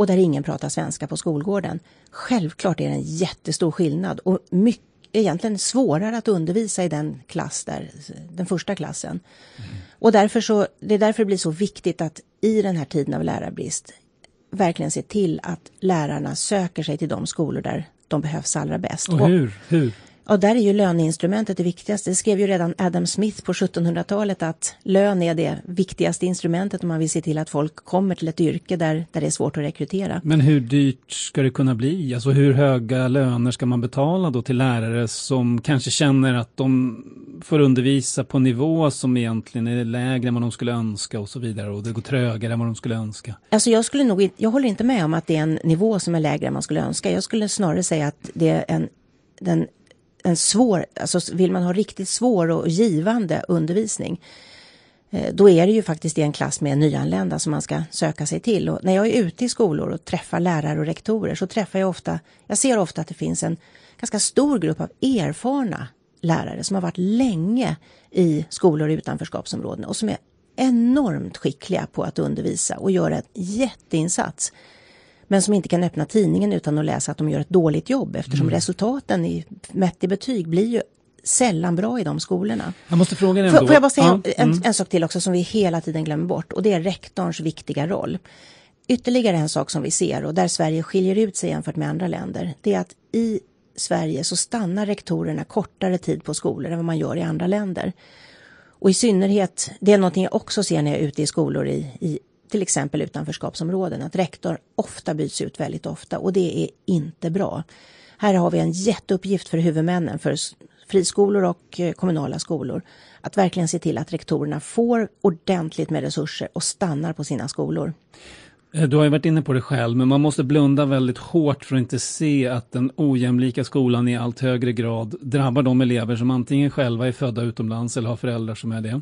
och där ingen pratar svenska på skolgården. Självklart är det en jättestor skillnad och mycket, egentligen svårare att undervisa i den klass där, den första klassen. Mm. Och därför så, det är därför det blir så viktigt att i den här tiden av lärarbrist verkligen se till att lärarna söker sig till de skolor där de behövs allra bäst. Och hur? hur? Ja, där är ju löneinstrumentet det viktigaste. Det skrev ju redan Adam Smith på 1700-talet att lön är det viktigaste instrumentet om man vill se till att folk kommer till ett yrke där, där det är svårt att rekrytera. Men hur dyrt ska det kunna bli? Alltså hur höga löner ska man betala då till lärare som kanske känner att de får undervisa på nivå som egentligen är lägre än vad de skulle önska och så vidare och det går trögare än vad de skulle önska? Alltså jag skulle nog, jag håller inte med om att det är en nivå som är lägre än man skulle önska. Jag skulle snarare säga att det är en den en svår, alltså vill man ha riktigt svår och givande undervisning eh, då är det ju faktiskt i en klass med nyanlända som man ska söka sig till. Och när jag är ute i skolor och träffar lärare och rektorer så träffar jag ofta, jag ser ofta att det finns en ganska stor grupp av erfarna lärare som har varit länge i skolor i utanförskapsområden och som är enormt skickliga på att undervisa och göra en jätteinsats men som inte kan öppna tidningen utan att läsa att de gör ett dåligt jobb eftersom mm. resultaten i, mätt i betyg blir ju sällan bra i de skolorna. Jag måste fråga dig ändå. Får jag bara säga ja. en, mm. en, sak till också som vi hela tiden glömmer bort och det är rektorns viktiga roll. Ytterligare en sak som vi ser och där Sverige skiljer ut sig jämfört med andra länder, det är att i Sverige så stannar rektorerna kortare tid på skolor än vad man gör i andra länder. Och i synnerhet, det är någonting jag också ser när jag är ute i skolor i, i till exempel utanförskapsområden, att rektor ofta byts ut väldigt ofta och det är inte bra. Här har vi en jätteuppgift för huvudmännen, för friskolor och eh, kommunala skolor, att verkligen se till att rektorerna får ordentligt med resurser och stannar på sina skolor. Eh, du har ju varit inne på det själv, men man måste blunda väldigt hårt för att inte se att den ojämlika skolan i allt högre grad drabbar de elever som antingen själva är födda utomlands eller har föräldrar som är det.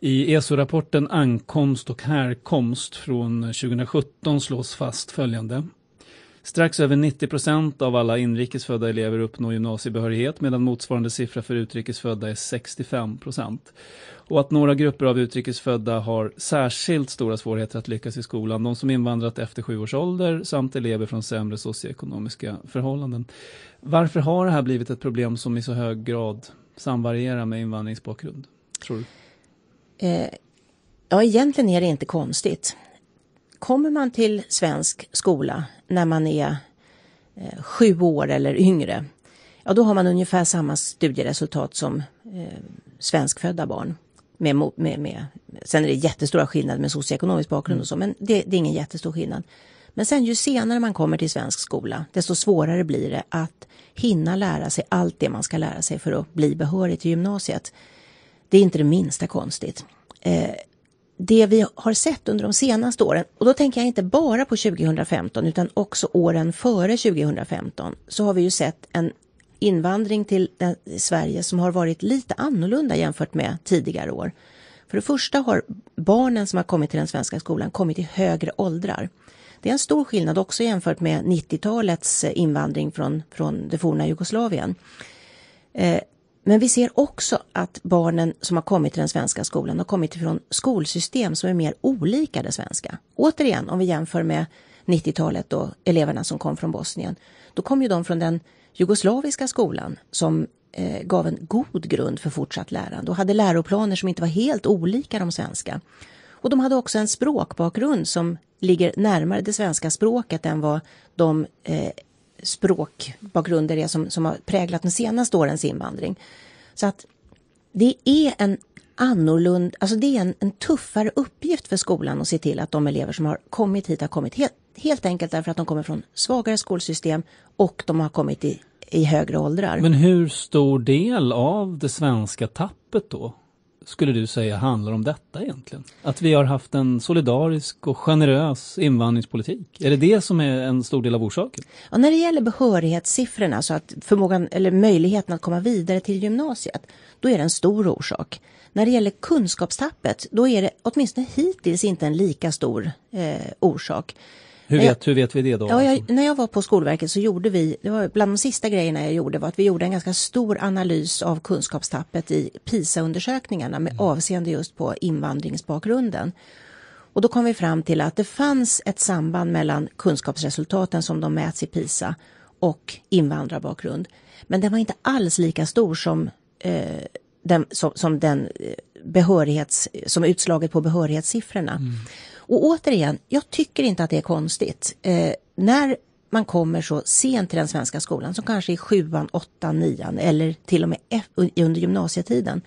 I ESO-rapporten Ankomst och härkomst från 2017 slås fast följande. Strax över 90 procent av alla inrikesfödda elever uppnår gymnasiebehörighet medan motsvarande siffra för utrikesfödda är 65 procent. Och att några grupper av utrikesfödda har särskilt stora svårigheter att lyckas i skolan. De som invandrat efter sju års ålder samt elever från sämre socioekonomiska förhållanden. Varför har det här blivit ett problem som i så hög grad samvarierar med invandringsbakgrund? Tror du? Eh, ja, egentligen är det inte konstigt. Kommer man till svensk skola när man är eh, sju år eller yngre, ja då har man ungefär samma studieresultat som eh, svenskfödda barn. Med, med, med, sen är det jättestora skillnader med socioekonomisk bakgrund och så, men det, det är ingen jättestor skillnad. Men sen ju senare man kommer till svensk skola, desto svårare blir det att hinna lära sig allt det man ska lära sig för att bli behörig till gymnasiet. Det är inte det minsta konstigt. Eh, det vi har sett under de senaste åren, och då tänker jag inte bara på 2015 utan också åren före 2015, så har vi ju sett en invandring till Sverige som har varit lite annorlunda jämfört med tidigare år. För det första har barnen som har kommit till den svenska skolan kommit i högre åldrar. Det är en stor skillnad också jämfört med 90-talets invandring från, från det forna Jugoslavien. Eh, men vi ser också att barnen som har kommit till den svenska skolan har kommit från skolsystem som är mer olika det svenska. Återigen, om vi jämför med 90-talet och eleverna som kom från Bosnien, då kom ju de från den jugoslaviska skolan som eh, gav en god grund för fortsatt lärande och hade läroplaner som inte var helt olika de svenska. Och de hade också en språkbakgrund som ligger närmare det svenska språket än vad de eh, språkbakgrunder är som, som har präglat de senaste årens invandring. Så att det är en annorlunda, alltså det är en, en, tuffare uppgift för skolan att se till att de elever som har kommit hit har kommit helt, helt enkelt därför att de kommer från svagare skolsystem och de har kommit i, i högre åldrar. Men hur stor del av det svenska tappet då skulle du säga handlar om detta egentligen? Att vi har haft en solidarisk och generös invandringspolitik? Är det det som är en stor del av orsaken? Ja, när det gäller behörighetssiffrorna, så att förmågan eller möjligheten att komma vidare till gymnasiet, då är det en stor orsak. När det gäller kunskapstappet, då är det åtminstone hittills inte en lika stor eh, orsak. Hur vet, hur vet vi det då? Ja, jag, när jag var på Skolverket så gjorde vi, det var bland de sista grejerna jag gjorde var att vi gjorde en ganska stor analys av kunskapstappet i PISA-undersökningarna med mm. avseende just på invandringsbakgrunden. Och då kom vi fram till att det fanns ett samband mellan kunskapsresultaten som de mäts i PISA och invandrarbakgrund. Men den var inte alls lika stor som, eh, den, som, som den eh, behörighets, som utslaget på behörighetssiffrorna. Mm. Och återigen, jag tycker inte att det är konstigt. Eh, när man kommer så sent till den svenska skolan, som kanske är sjuan, åttan, nian eller till och med under gymnasietiden,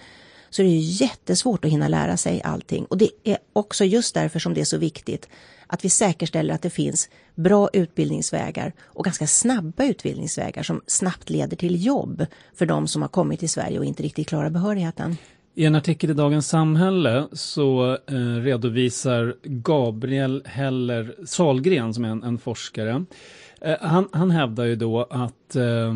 så är det ju jättesvårt att hinna lära sig allting. Och det är också just därför som det är så viktigt att vi säkerställer att det finns bra utbildningsvägar och ganska snabba utbildningsvägar som snabbt leder till jobb för de som har kommit till Sverige och inte riktigt klarar behörigheten. I en artikel i Dagens Samhälle så eh, redovisar Gabriel Heller Salgren, som är en, en forskare, eh, han, han hävdar ju då att eh,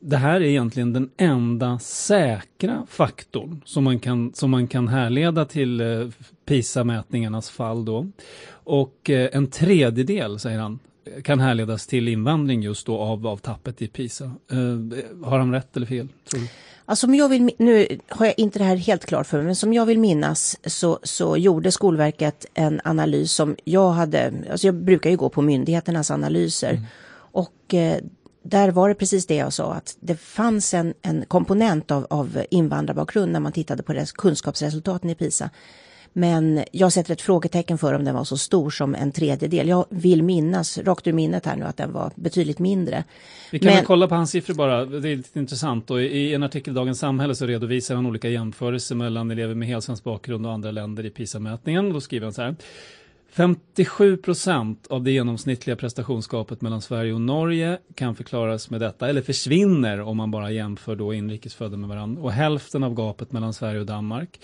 det här är egentligen den enda säkra faktorn som man kan, som man kan härleda till eh, PISA-mätningarnas fall då. Och eh, en tredjedel, säger han, kan härledas till invandring just då av, av tappet i PISA. Eh, har han rätt eller fel? Tror du? Alltså, som jag vill, nu har jag inte det här helt klart för mig, men som jag vill minnas så, så gjorde Skolverket en analys som jag hade, alltså jag brukar ju gå på myndigheternas analyser mm. och eh, där var det precis det jag sa, att det fanns en, en komponent av, av invandrarbakgrund när man tittade på kunskapsresultaten i PISA. Men jag sätter ett frågetecken för om den var så stor som en tredjedel. Jag vill minnas, rakt ur minnet här nu, att den var betydligt mindre. Vi kan Men... väl kolla på hans siffror bara, det är lite intressant. Och I en artikel i Dagens Samhälle så redovisar han olika jämförelser mellan elever med helsvensk bakgrund och andra länder i PISA-mätningen. Då skriver han så här. 57 procent av det genomsnittliga prestationsgapet mellan Sverige och Norge kan förklaras med detta, eller försvinner om man bara jämför då inrikesfödda med varandra. Och hälften av gapet mellan Sverige och Danmark.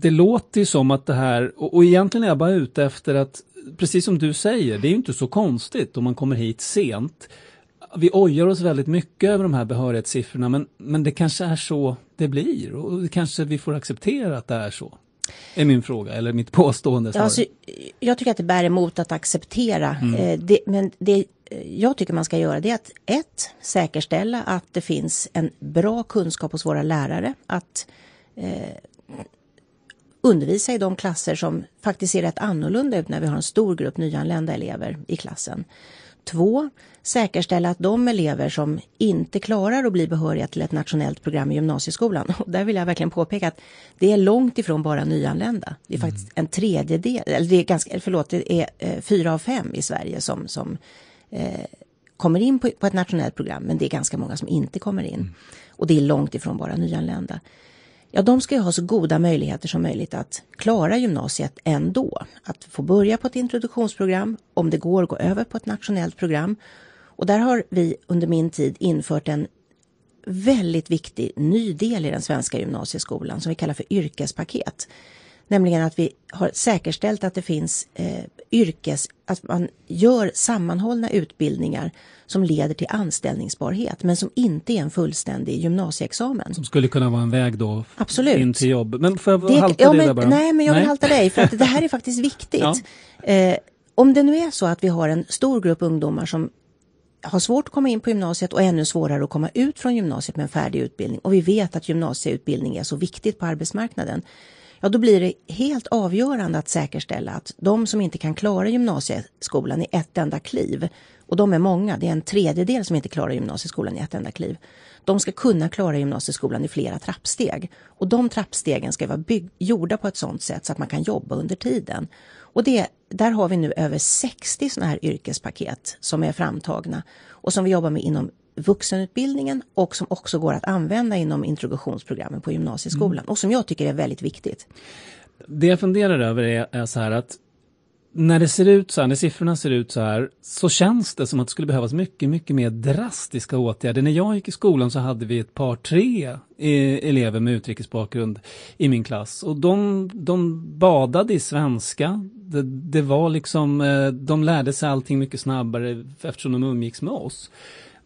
Det låter ju som att det här, och, och egentligen är jag bara ute efter att, precis som du säger, det är ju inte så konstigt om man kommer hit sent. Vi ojar oss väldigt mycket över de här behörighetssiffrorna, men, men det kanske är så det blir och det kanske vi får acceptera att det är så. Är min fråga, eller mitt påstående. Ja, alltså, jag tycker att det bär emot att acceptera. Mm. Eh, det, men det jag tycker man ska göra det är att ett, säkerställa att det finns en bra kunskap hos våra lärare. Att eh, undervisa i de klasser som faktiskt ser rätt annorlunda ut när vi har en stor grupp nyanlända elever i klassen. Två, säkerställa att de elever som inte klarar att bli behöriga till ett nationellt program i gymnasieskolan, och där vill jag verkligen påpeka att det är långt ifrån bara nyanlända. Det är faktiskt en tredjedel, eller det är ganska, förlåt, det är eh, fyra av fem i Sverige som, som eh, kommer in på, på, ett nationellt program, men det är ganska många som inte kommer in. Mm. Och det är långt ifrån bara nyanlända ja de ska ju ha så goda möjligheter som möjligt att klara gymnasiet ändå. Att få börja på ett introduktionsprogram, om det går gå över på ett nationellt program. Och där har vi under min tid infört en väldigt viktig ny del i den svenska gymnasieskolan som vi kallar för yrkespaket. Nämligen att vi har säkerställt att det finns eh, yrkes, att man gör sammanhållna utbildningar som leder till anställningsbarhet men som inte är en fullständig gymnasieexamen. Som skulle kunna vara en väg då Absolut. in till jobb. Men får jag det, halta ja, dig där bara? Nej, men jag vill nej. halta dig för att det här är faktiskt <laughs> viktigt. Ja. Eh, om det nu är så att vi har en stor grupp ungdomar som har svårt att komma in på gymnasiet och ännu svårare att komma ut från gymnasiet med en färdig utbildning och vi vet att gymnasieutbildning är så viktigt på arbetsmarknaden ja då blir det helt avgörande att säkerställa att de som inte kan klara gymnasieskolan i ett enda kliv, och de är många, det är en tredjedel som inte klarar gymnasieskolan i ett enda kliv, de ska kunna klara gymnasieskolan i flera trappsteg. Och de trappstegen ska vara bygg- gjorda på ett sådant sätt så att man kan jobba under tiden. Och det, där har vi nu över 60 sådana här yrkespaket som är framtagna och som vi jobbar med inom vuxenutbildningen och som också går att använda inom introduktionsprogrammen på gymnasieskolan mm. och som jag tycker är väldigt viktigt. Det jag funderar över är, är så här att när det ser ut så här, när siffrorna ser ut så här, så känns det som att det skulle behövas mycket, mycket mer drastiska åtgärder. När jag gick i skolan så hade vi ett par, tre eh, elever med utrikesbakgrund i min klass och de, de badade i svenska. Det, det var liksom, eh, de lärde sig allting mycket snabbare eftersom de umgicks med oss.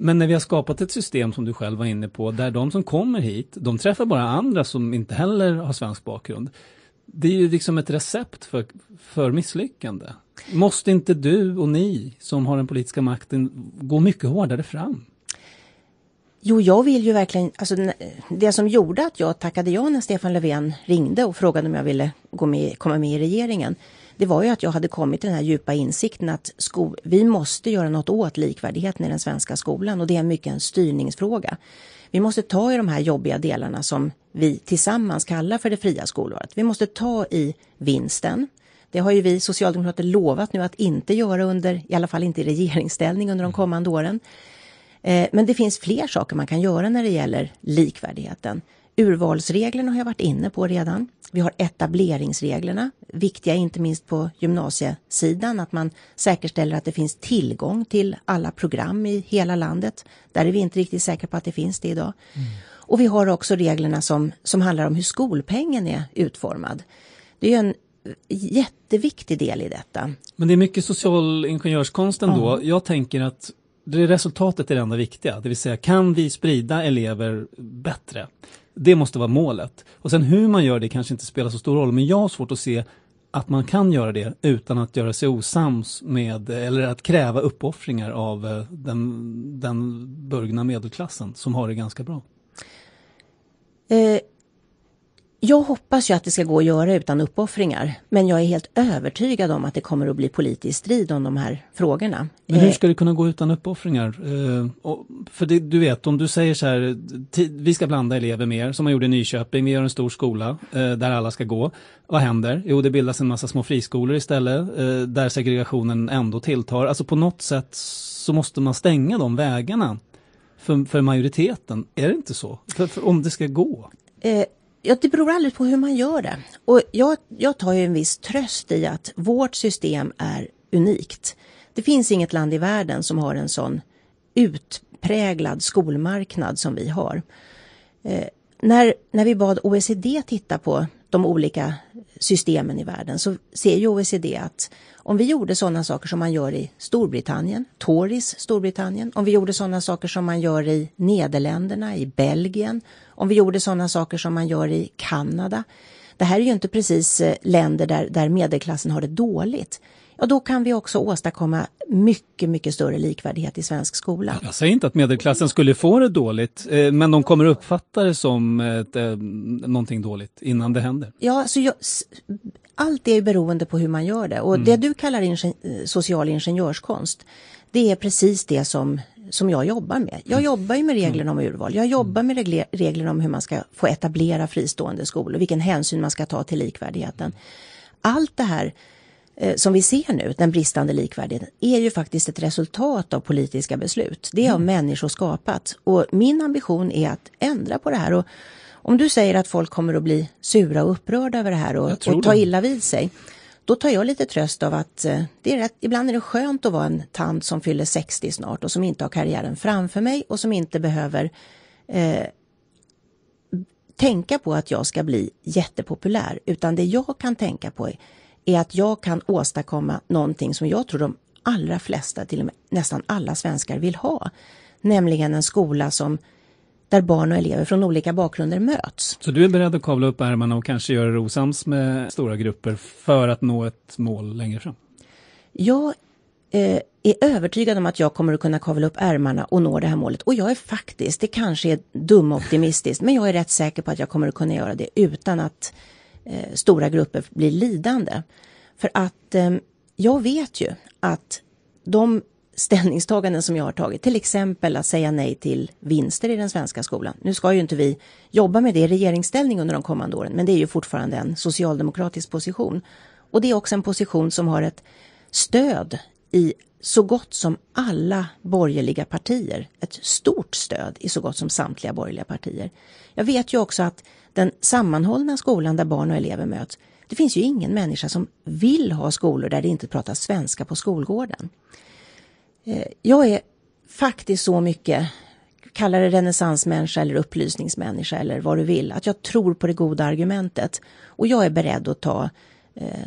Men när vi har skapat ett system som du själv var inne på, där de som kommer hit, de träffar bara andra som inte heller har svensk bakgrund. Det är ju liksom ett recept för, för misslyckande. Måste inte du och ni som har den politiska makten gå mycket hårdare fram? Jo, jag vill ju verkligen, alltså det som gjorde att jag tackade ja när Stefan Löfven ringde och frågade om jag ville gå med, komma med i regeringen, det var ju att jag hade kommit till den här djupa insikten att sko- vi måste göra något åt likvärdigheten i den svenska skolan och det är mycket en styrningsfråga. Vi måste ta i de här jobbiga delarna som vi tillsammans kallar för det fria skolåret. Vi måste ta i vinsten. Det har ju vi socialdemokrater lovat nu att inte göra under, i alla fall inte i regeringsställning under de kommande åren. Eh, men det finns fler saker man kan göra när det gäller likvärdigheten. Urvalsreglerna har jag varit inne på redan. Vi har etableringsreglerna, viktiga inte minst på gymnasiesidan, att man säkerställer att det finns tillgång till alla program i hela landet. Där är vi inte riktigt säkra på att det finns det idag. Mm. Och vi har också reglerna som, som handlar om hur skolpengen är utformad. Det är en jätteviktig del i detta. Men det är mycket social ingenjörskonst ändå. Ja. Jag tänker att det resultatet är det enda viktiga, det vill säga kan vi sprida elever bättre? Det måste vara målet. Och sen hur man gör det kanske inte spelar så stor roll, men jag har svårt att se att man kan göra det utan att göra sig osams med eller att kräva uppoffringar av eh, den, den burgna medelklassen som har det ganska bra. Eh, jag hoppas ju att det ska gå att göra utan uppoffringar, men jag är helt övertygad om att det kommer att bli politisk strid om de här frågorna. Men hur eh, ska det kunna gå utan uppoffringar? Eh, för det, du vet, om du säger så här, vi ska blanda elever mer, som man gjorde i Nyköping, vi gör en stor skola eh, där alla ska gå. Vad händer? Jo, det bildas en massa små friskolor istället, där segregationen ändå tilltar. Alltså på något sätt så måste man stänga de vägarna för, för majoriteten. Är det inte så? För, för om det ska gå? Ja, det beror alldeles på hur man gör det. Och jag, jag tar ju en viss tröst i att vårt system är unikt. Det finns inget land i världen som har en sån utpräglad skolmarknad som vi har. Eh, när, när vi bad OECD titta på de olika systemen i världen så ser ju OECD att om vi gjorde sådana saker som man gör i Storbritannien, Tories Storbritannien, om vi gjorde sådana saker som man gör i Nederländerna, i Belgien, om vi gjorde sådana saker som man gör i Kanada. Det här är ju inte precis eh, länder där, där medelklassen har det dåligt ja då kan vi också åstadkomma mycket, mycket större likvärdighet i svensk skola. Jag säger inte att medelklassen skulle få det dåligt, eh, men de kommer uppfatta det som ett, eh, någonting dåligt innan det händer. Ja, alltså jag, allt är beroende på hur man gör det och mm. det du kallar ingen, social ingenjörskonst, det är precis det som som jag jobbar med. Jag mm. jobbar ju med reglerna om urval. Jag jobbar med reglerna om hur man ska få etablera fristående skolor, vilken hänsyn man ska ta till likvärdigheten. Allt det här Eh, som vi ser nu, den bristande likvärdigheten, är ju faktiskt ett resultat av politiska beslut. Det har mm. människor skapat och min ambition är att ändra på det här. Och om du säger att folk kommer att bli sura och upprörda över det här och, och ta illa vid sig, då tar jag lite tröst av att eh, det är rätt, ibland är det skönt att vara en tant som fyller 60 snart och som inte har karriären framför mig och som inte behöver eh, tänka på att jag ska bli jättepopulär, utan det jag kan tänka på är är att jag kan åstadkomma någonting som jag tror de allra flesta, till och med nästan alla svenskar vill ha. Nämligen en skola som där barn och elever från olika bakgrunder möts. Så du är beredd att kavla upp ärmarna och kanske göra det osams med stora grupper för att nå ett mål längre fram? Jag eh, är övertygad om att jag kommer att kunna kavla upp ärmarna och nå det här målet. Och jag är faktiskt, det kanske är dumoptimistiskt, men jag är rätt säker på att jag kommer att kunna göra det utan att eh, stora grupper blir lidande. För att eh, jag vet ju att de ställningstaganden som jag har tagit, till exempel att säga nej till vinster i den svenska skolan. Nu ska ju inte vi jobba med det i regeringsställning under de kommande åren, men det är ju fortfarande en socialdemokratisk position. Och det är också en position som har ett stöd i så gott som alla borgerliga partier. Ett stort stöd i så gott som samtliga borgerliga partier. Jag vet ju också att den sammanhållna skolan där barn och elever möts, det finns ju ingen människa som vill ha skolor där det inte pratas svenska på skolgården. Eh, jag är faktiskt så mycket, kalla det renässansmänniska eller upplysningsmänniska eller vad du vill, att jag tror på det goda argumentet. Och jag är beredd att ta eh,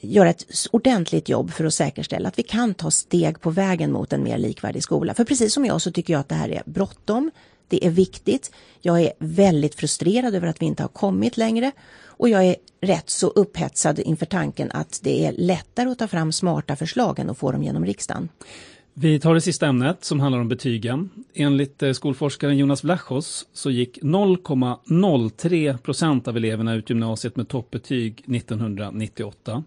göra ett ordentligt jobb för att säkerställa att vi kan ta steg på vägen mot en mer likvärdig skola. För precis som jag så tycker jag att det här är bråttom. Det är viktigt. Jag är väldigt frustrerad över att vi inte har kommit längre och jag är rätt så upphetsad inför tanken att det är lättare att ta fram smarta förslag än att få dem genom riksdagen. Vi tar det sista ämnet som handlar om betygen. Enligt eh, skolforskaren Jonas Vlachos så gick 0,03 procent av eleverna ut gymnasiet med toppbetyg 1998.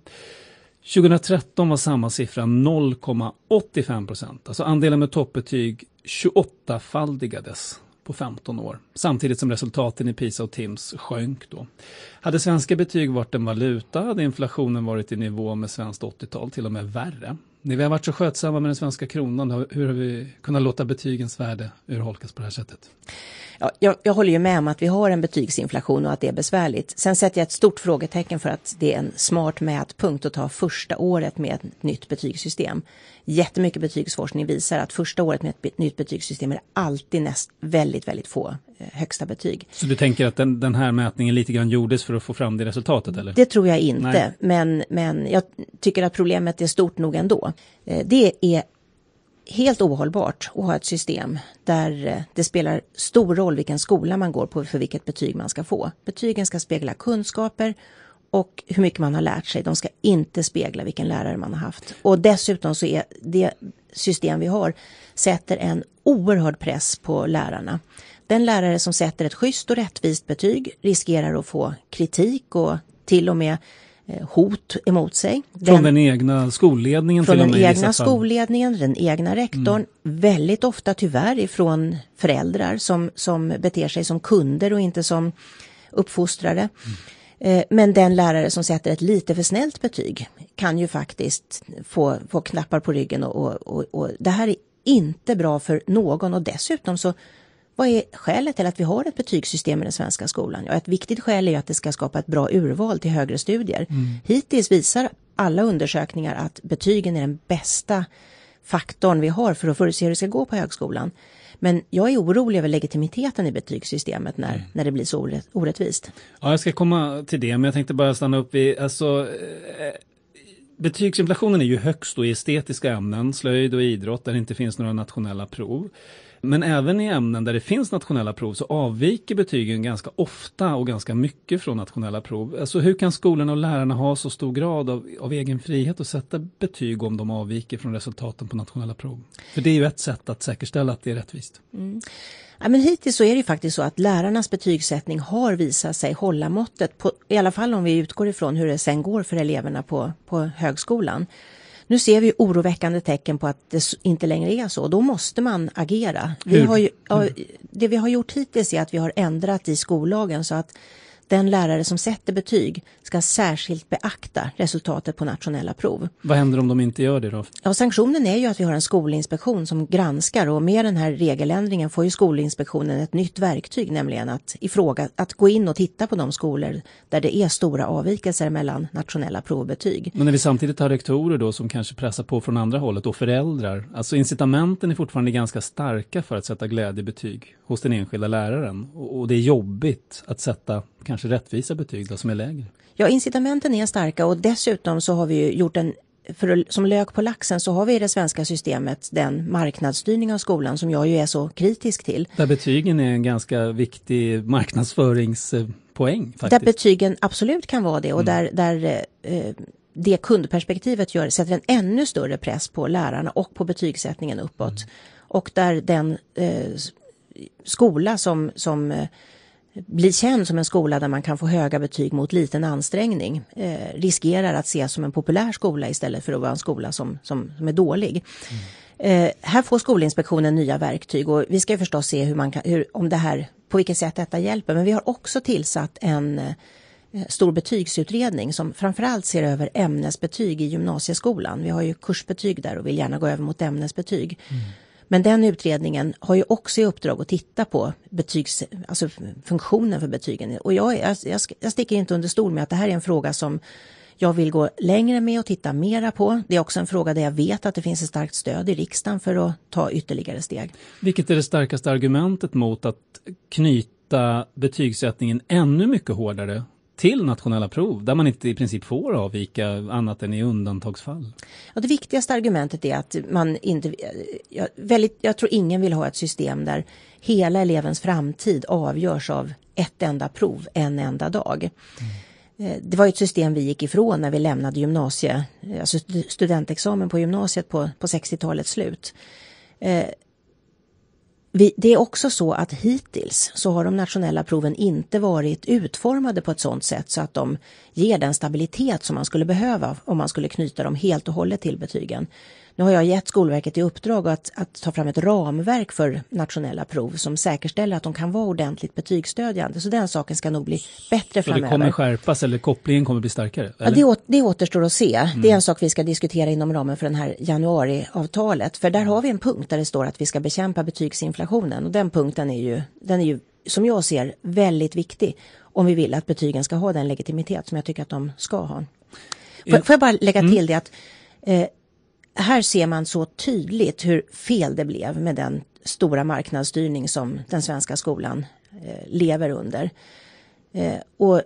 2013 var samma siffra 0,85 procent. Alltså andelen med toppbetyg 28-faldigades på 15 år, samtidigt som resultaten i PISA och TIMS sjönk då. Hade svenska betyg varit en valuta hade inflationen varit i nivå med svenskt 80-tal, till och med värre. När vi har varit så skötsamma med den svenska kronan, hur har vi kunnat låta betygens värde urholkas på det här sättet? Ja, jag, jag, håller ju med om att vi har en betygsinflation och att det är besvärligt. Sen sätter jag ett stort frågetecken för att det är en smart mätpunkt att ta första året med ett nytt betygssystem. Jättemycket betygsforskning visar att första året med ett nytt betygssystem är alltid näst väldigt, väldigt få eh, högsta betyg. Så du tänker att den, den, här mätningen lite grann gjordes för att få fram det resultatet? Eller? Det tror jag inte, men, men jag tycker att problemet är stort nog ändå. Eh, det är helt ohållbart att ha ett system där eh, det spelar stor roll vilken skola man går på för vilket betyg man ska få. Betygen ska spegla kunskaper och hur mycket man har lärt sig. De ska inte spegla vilken lärare man har haft. Och dessutom så är det system vi har sätter en oerhörd press på lärarna. Den lärare som sätter ett schysst och rättvist betyg riskerar att få kritik och till och med Eh, hot emot sig. Från den, den egna skolledningen? Från den egna skolledningen, den egna rektorn. Mm. Väldigt ofta tyvärr ifrån föräldrar som, som beter sig som kunder och inte som uppfostrare. Mm. Men den lärare som sätter ett lite för snällt betyg kan ju faktiskt få, få knappar på ryggen och, och, och, och det här är inte bra för någon och dessutom så vad är skälet till att vi har ett betygssystem i den svenska skolan? Ja, ett viktigt skäl är att det ska skapa ett bra urval till högre studier. Mm. Hittills visar alla undersökningar att betygen är den bästa faktorn vi har för att förutse hur det ska gå på högskolan. Men jag är orolig över legitimiteten i betygssystemet när, mm. när det blir så orätt, orättvist. Ja, jag ska komma till det, men jag tänkte bara stanna upp vid, alltså, eh, betygsinflationen är ju högst i estetiska ämnen, slöjd och idrott, där det inte finns några nationella prov. Men även i ämnen där det finns nationella prov så avviker betygen ganska ofta och ganska mycket från nationella prov. Alltså hur kan skolorna och lärarna ha så stor grad av, av egen frihet att sätta betyg om de avviker från resultaten på nationella prov? För det är ju ett sätt att säkerställa att det är rättvist. Mm. Ja, men hittills så är det faktiskt så att lärarnas betygssättning har visat sig hålla måttet, på, i alla fall om vi utgår ifrån hur det sen går för eleverna på, på högskolan. Nu ser vi oroväckande tecken på att det inte längre är så. Då måste man agera. Vi ju, ja, det vi har gjort hittills är att vi har ändrat i skollagen så att den lärare som sätter betyg ska särskilt beakta resultatet på nationella prov. Vad händer om de inte gör det då? Ja, sanktionen är ju att vi har en skolinspektion som granskar och med den här regeländringen får ju Skolinspektionen ett nytt verktyg, nämligen att, ifråga, att gå in och titta på de skolor där det är stora avvikelser mellan nationella prov och betyg. Men när vi samtidigt har rektorer då som kanske pressar på från andra hållet och föräldrar, alltså incitamenten är fortfarande ganska starka för att sätta glädjebetyg hos den enskilda läraren och det är jobbigt att sätta kanske rättvisa betyg då, som är lägre? Ja, incitamenten är starka och dessutom så har vi gjort en för, som lök på laxen så har vi i det svenska systemet den marknadsstyrning av skolan som jag ju är så kritisk till. Där betygen är en ganska viktig marknadsföringspoäng. Faktiskt. Där betygen absolut kan vara det och mm. där, där eh, det kundperspektivet gör, sätter en ännu större press på lärarna och på betygssättningen uppåt. Mm. Och där den eh, skola som, som bli blir känd som en skola där man kan få höga betyg mot liten ansträngning eh, riskerar att ses som en populär skola istället för att vara en skola som, som, som är dålig. Mm. Eh, här får Skolinspektionen nya verktyg och vi ska förstås se hur man kan, hur, om det här, på vilket sätt detta hjälper. Men vi har också tillsatt en eh, stor betygsutredning som framförallt ser över ämnesbetyg i gymnasieskolan. Vi har ju kursbetyg där och vill gärna gå över mot ämnesbetyg. Mm. Men den utredningen har ju också i uppdrag att titta på betygs, alltså funktionen för betygen. Och jag, jag, jag sticker inte under stol med att det här är en fråga som jag vill gå längre med och titta mera på. Det är också en fråga där jag vet att det finns ett starkt stöd i riksdagen för att ta ytterligare steg. Vilket är det starkaste argumentet mot att knyta betygssättningen ännu mycket hårdare till nationella prov där man inte i princip får avvika annat än i undantagsfall? Ja, det viktigaste argumentet är att man inte... Jag, väldigt, jag tror ingen vill ha ett system där hela elevens framtid avgörs av ett enda prov en enda dag. Mm. Det var ett system vi gick ifrån när vi lämnade gymnasie, alltså studentexamen på gymnasiet på, på 60-talets slut. Vi, det är också så att hittills så har de nationella proven inte varit utformade på ett sådant sätt så att de ger den stabilitet som man skulle behöva om man skulle knyta dem helt och hållet till betygen. Nu har jag gett Skolverket i uppdrag att, att, ta fram ett ramverk för nationella prov som säkerställer att de kan vara ordentligt betygsstödjande. Så den saken ska nog bli bättre så framöver. Så det kommer skärpas eller kopplingen kommer bli starkare? Ja, det, det återstår att se. Mm. Det är en sak vi ska diskutera inom ramen för den här januariavtalet. För där har vi en punkt där det står att vi ska bekämpa betygsinflationen. Och den punkten är ju, den är ju som jag ser väldigt viktig om vi vill att betygen ska ha den legitimitet som jag tycker att de ska ha. Får, får jag bara lägga mm. till det att eh, här ser man så tydligt hur fel det blev med den stora marknadsstyrning som den svenska skolan eh, lever under. Eh, och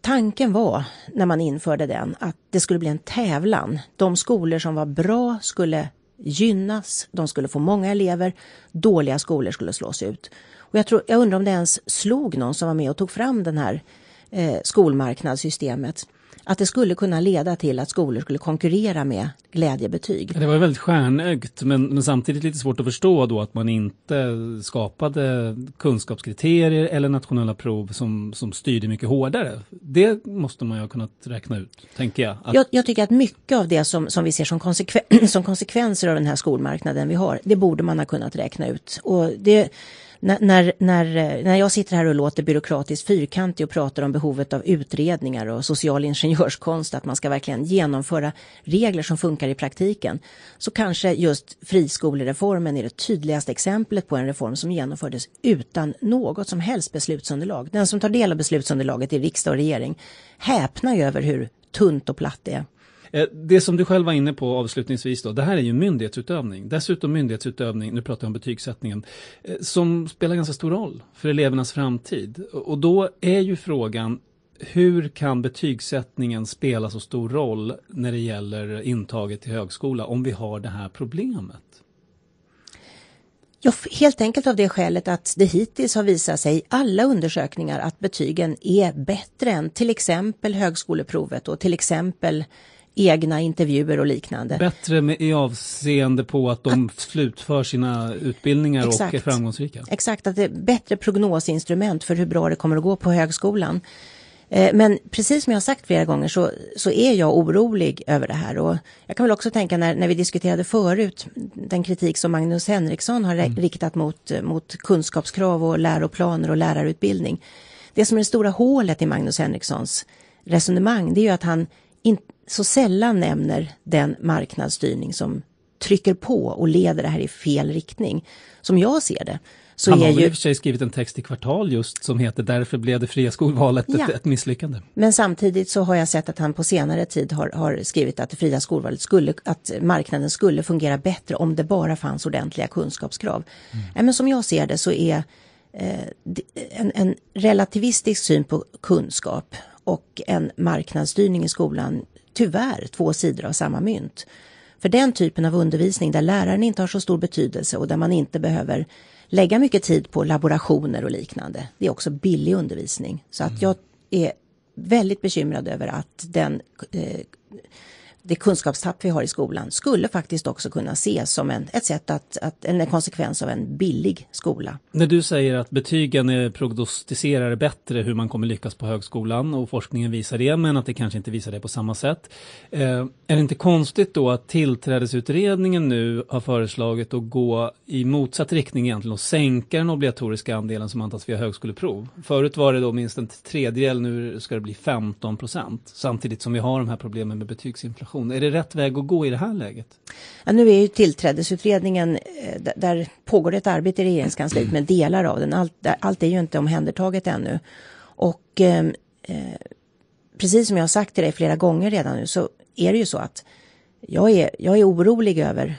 tanken var när man införde den att det skulle bli en tävlan. De skolor som var bra skulle gynnas, de skulle få många elever, dåliga skolor skulle slås ut. Och jag, tror, jag undrar om det ens slog någon som var med och tog fram den här eh, skolmarknadssystemet att det skulle kunna leda till att skolor skulle konkurrera med glädjebetyg. Det var väldigt stjärnögt men, men samtidigt lite svårt att förstå då att man inte skapade kunskapskriterier eller nationella prov som, som styrde mycket hårdare. Det måste man ju ha kunnat räkna ut, tänker jag. Att... Jag, jag, tycker att mycket av det som, som vi ser som, konsekven <clears throat> som konsekvenser av den här skolmarknaden vi har, det borde man ha kunnat räkna ut. Och det när, när, när, jag sitter här och låter byråkratiskt fyrkantig och pratar om behovet av utredningar och social ingenjörskonst, att man ska verkligen genomföra regler som funkar i praktiken, så kanske just friskolereformen är det tydligaste exemplet på en reform som genomfördes utan något som helst beslutsunderlag. Den som tar del av beslutsunderlaget i riksdag och regering häpnar över hur tunt och platt det är. Eh, det som du själv var inne på avslutningsvis då, det här är ju myndighetsutövning. Dessutom myndighetsutövning, nu pratar jag om betygssättningen, eh, som spelar ganska stor roll för elevernas framtid. Och då är ju frågan, hur kan betygssättningen spela så stor roll när det gäller intaget till högskola om vi har det här problemet? Ja, helt enkelt av det skälet att det hittills har visat sig i alla undersökningar att betygen är bättre än till exempel högskoleprovet och till exempel egna intervjuer och liknande. Bättre med, i avseende på att de att, slutför sina utbildningar exakt, och är framgångsrika? Exakt, att det är bättre prognosinstrument för hur bra det kommer att gå på högskolan. Eh, men precis som jag har sagt flera gånger så, så är jag orolig över det här. Och jag kan väl också tänka när, när vi diskuterade förut den kritik som Magnus Henriksson har mm. riktat mot, mot kunskapskrav och läroplaner och lärarutbildning. Det som är det stora hålet i Magnus Henrikssons resonemang det är ju att han så sällan nämner den marknadsstyrning som trycker på och leder det här i fel riktning. Som jag ser det. Så Han har ju... i och för sig skrivit en text i Kvartal just som heter Därför blev det fria skolvalet ja. ett, ett, misslyckande. Men samtidigt så har jag sett att han på senare tid har, har skrivit att det fria skolvalet skulle, att marknaden skulle fungera bättre om det bara fanns ordentliga kunskapskrav. Mm. Men som jag ser det så är eh, en, en relativistisk syn på kunskap och en marknadsstyrning i skolan tyvärr två sidor av samma mynt. För den typen av undervisning där läraren inte har så stor betydelse och där man inte behöver lägga mycket tid på laborationer och liknande. Det är också billig undervisning. Så att mm. jag är väldigt bekymrad över att den eh, det kunskapstapp vi har i skolan skulle faktiskt också kunna ses som en, ett sätt att, att, en konsekvens av en billig skola. När du säger att betygen prognostiserar bättre hur man kommer lyckas på högskolan och forskningen visar det men att det kanske inte visar det på samma sätt. Eh, är det inte konstigt då att tillträdesutredningen nu har föreslagit att gå i motsatt riktning egentligen och sänka den obligatoriska andelen som antas via högskoleprov? Förut var det då minst en tredjedel, nu ska det bli 15 procent samtidigt som vi har de här problemen med betygsinflation information. Är det rätt väg att gå i det här läget? Ja, nu är ju tillträdesutredningen, eh, där pågår ett arbete i regeringskansliet med delar av den. Allt, allt är ju inte omhändertaget ännu. Och eh, eh, precis som jag har sagt till dig flera gånger redan nu så är det ju så att jag är, jag är orolig över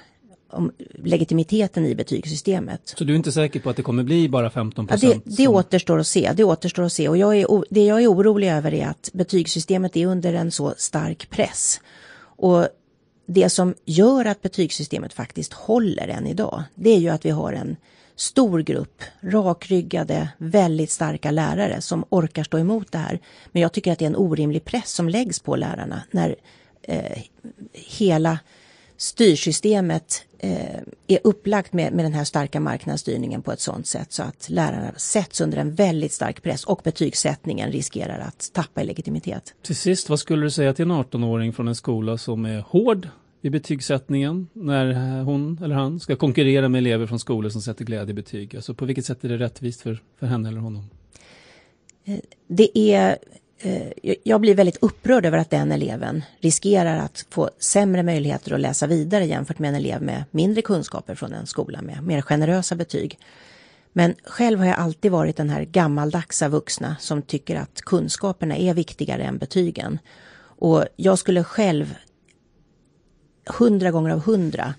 om legitimiteten i betygssystemet. Så du är inte säker på att det kommer bli bara 15 procent? Ja, det, det som... återstår att se. Det återstår att se. Och jag är, det jag är orolig över är att betygssystemet är under en så stark press. Och det som gör att betygssystemet faktiskt håller än idag, det är ju att vi har en stor grupp rakryggade, väldigt starka lärare som orkar stå emot det här. Men jag tycker att det är en orimlig press som läggs på lärarna när eh, hela styrsystemet eh, är upplagt med, med den här starka marknadsstyrningen på ett sådant sätt så att lärarna sätts under en väldigt stark press och betygssättningen riskerar att tappa i legitimitet. Till sist, vad skulle du säga till en 18-åring från en skola som är hård i betygssättningen när hon eller han ska konkurrera med elever från skolor som sätter glädje i betyg? Alltså på vilket sätt är det rättvist för, för henne eller honom? Eh, det är Eh, jag blir väldigt upprörd över att den eleven riskerar att få sämre möjligheter att läsa vidare jämfört med en elev med mindre kunskaper från en skola med mer generösa betyg. Men själv har jag alltid varit den här gammaldagsa vuxna som tycker att kunskaperna är viktigare än betygen. Och jag skulle själv hundra gånger av hundra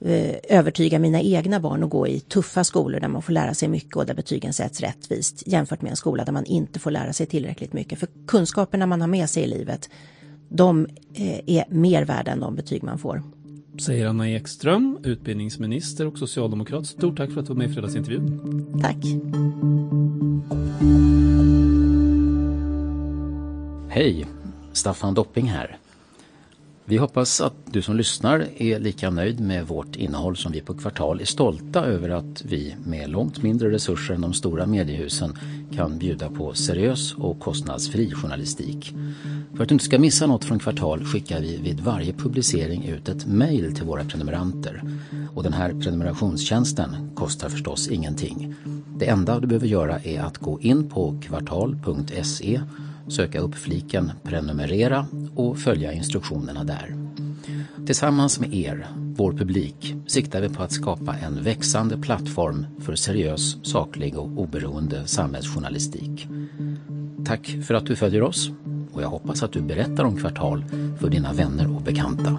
övertyga mina egna barn att gå i tuffa skolor där man får lära sig mycket och där betygen sätts rättvist jämfört med en skola där man inte får lära sig tillräckligt mycket. För kunskaperna man har med sig i livet, de eh, är mer värda än de betyg man får. Säger Anna Ekström, utbildningsminister och socialdemokrat. Stort tack för att du var med i fredagsintervjun. Tack. Hej, Staffan Dopping här. Vi hoppas att du som lyssnar är lika nöjd med vårt innehåll som vi på Kvartal är stolta över att vi med långt mindre resurser än de stora mediehusen kan bjuda på seriös och kostnadsfri journalistik. För att du inte ska missa något från Kvartal skickar vi vid varje publicering ut ett mejl till våra prenumeranter. Och den här prenumerationstjänsten kostar förstås ingenting. Det enda du behöver göra är att gå in på kvartal.se söka upp fliken prenumerera och följa instruktionerna där. Tillsammans med er, vår publik, siktar vi på att skapa en växande plattform för seriös, saklig och oberoende samhällsjournalistik. Tack för att du följer oss och jag hoppas att du berättar om Kvartal för dina vänner och bekanta.